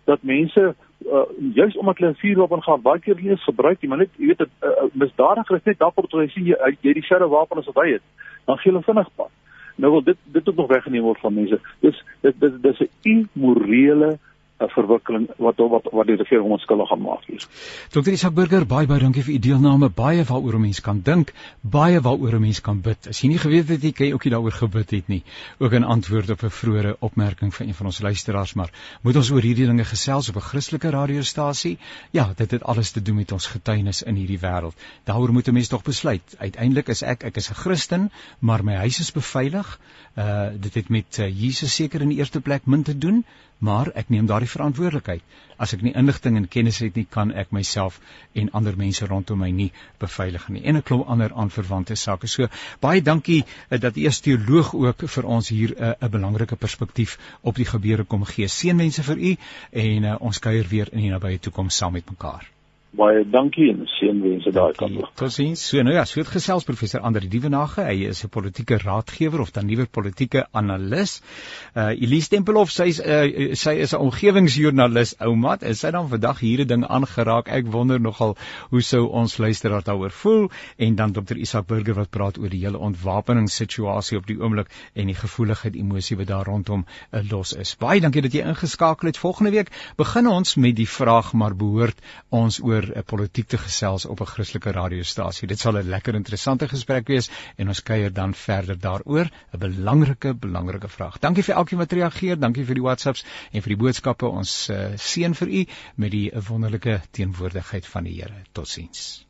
dat mense uh, juis omdat hulle 'n vuurwapen gaan baie keer eens gebruik nie, maar net jy weet dit uh, misdadiger is net dapper toe hy sien jy jy dieselfde wapen as wat hy het. Dan gee hulle vinnig pas. Nou wil dit dit ook nog weggeneem word van mense. Dis dit dis dis 'n immorele 'n verwikkeling wat wat wat die regering onskuldig gaan maak hier. Dr. Isak Burger, baie baie dankie vir u deelname. Baie waaroor 'n mens kan dink, baie waaroor 'n mens kan bid. As jy nie geweet het jy kan ook nie daaroor gebid het nie. Ook 'n antwoord op 'n vroeëre opmerking van een van ons luisteraars, maar moet ons oor hierdie dinge gesels op 'n Christelike radiostasie? Ja, dit het alles te doen met ons getuienis in hierdie wêreld. Daaroor moet 'n mens tog besluit. Uiteindelik is ek ek is 'n Christen, maar my huis is beveilig. Uh dit het met uh, Jesus seker in die eerste plek min te doen, maar ek neem daardie verantwoordelikheid. As ek nie inligting en kennis het nie, kan ek myself en ander mense rondom my nie beveilig nie. En 'n klomp ander aanverwante sake. So baie dankie uh, dat u as teoloog ook vir ons hier eh, 'n uh, belangrike perspektief op die gebeure kom gee. Seënwense vir u en uh, ons kuier weer in die nabye toekoms saam met mekaar baie dankie en seënwense daai kant toe. Totsiens. So nou ja, so het gesels professor Andri Dievenage. Hy is 'n politieke raadgewer of dan nuwe politieke analis. Uh Elise Tempelhof, sy is uh, sy is 'n omgewingsjoernalis, oumat. Is sy dan vandag hierdie ding aangeraak? Ek wonder nogal hoe sou ons luisteraar daaroor voel en dan Dr Isak Burger wat praat oor die hele ontwapeningssituasie op die oomblik en die gevoelige emosie wat daar rondom uh, los is. Baie dankie dat jy ingeskakel het. Volgende week begin ons met die vraag maar behoort ons oor 'n politiek te gesels op 'n Christelike radiostasie. Dit sal 'n lekker interessante gesprek wees en ons kuier dan verder daaroor, 'n belangrike belangrike vraag. Dankie vir elkeen wat reageer, dankie vir die WhatsApps en vir die boodskappe. Ons uh, seën vir u met die wonderlike teenwoordigheid van die Here. Totsiens.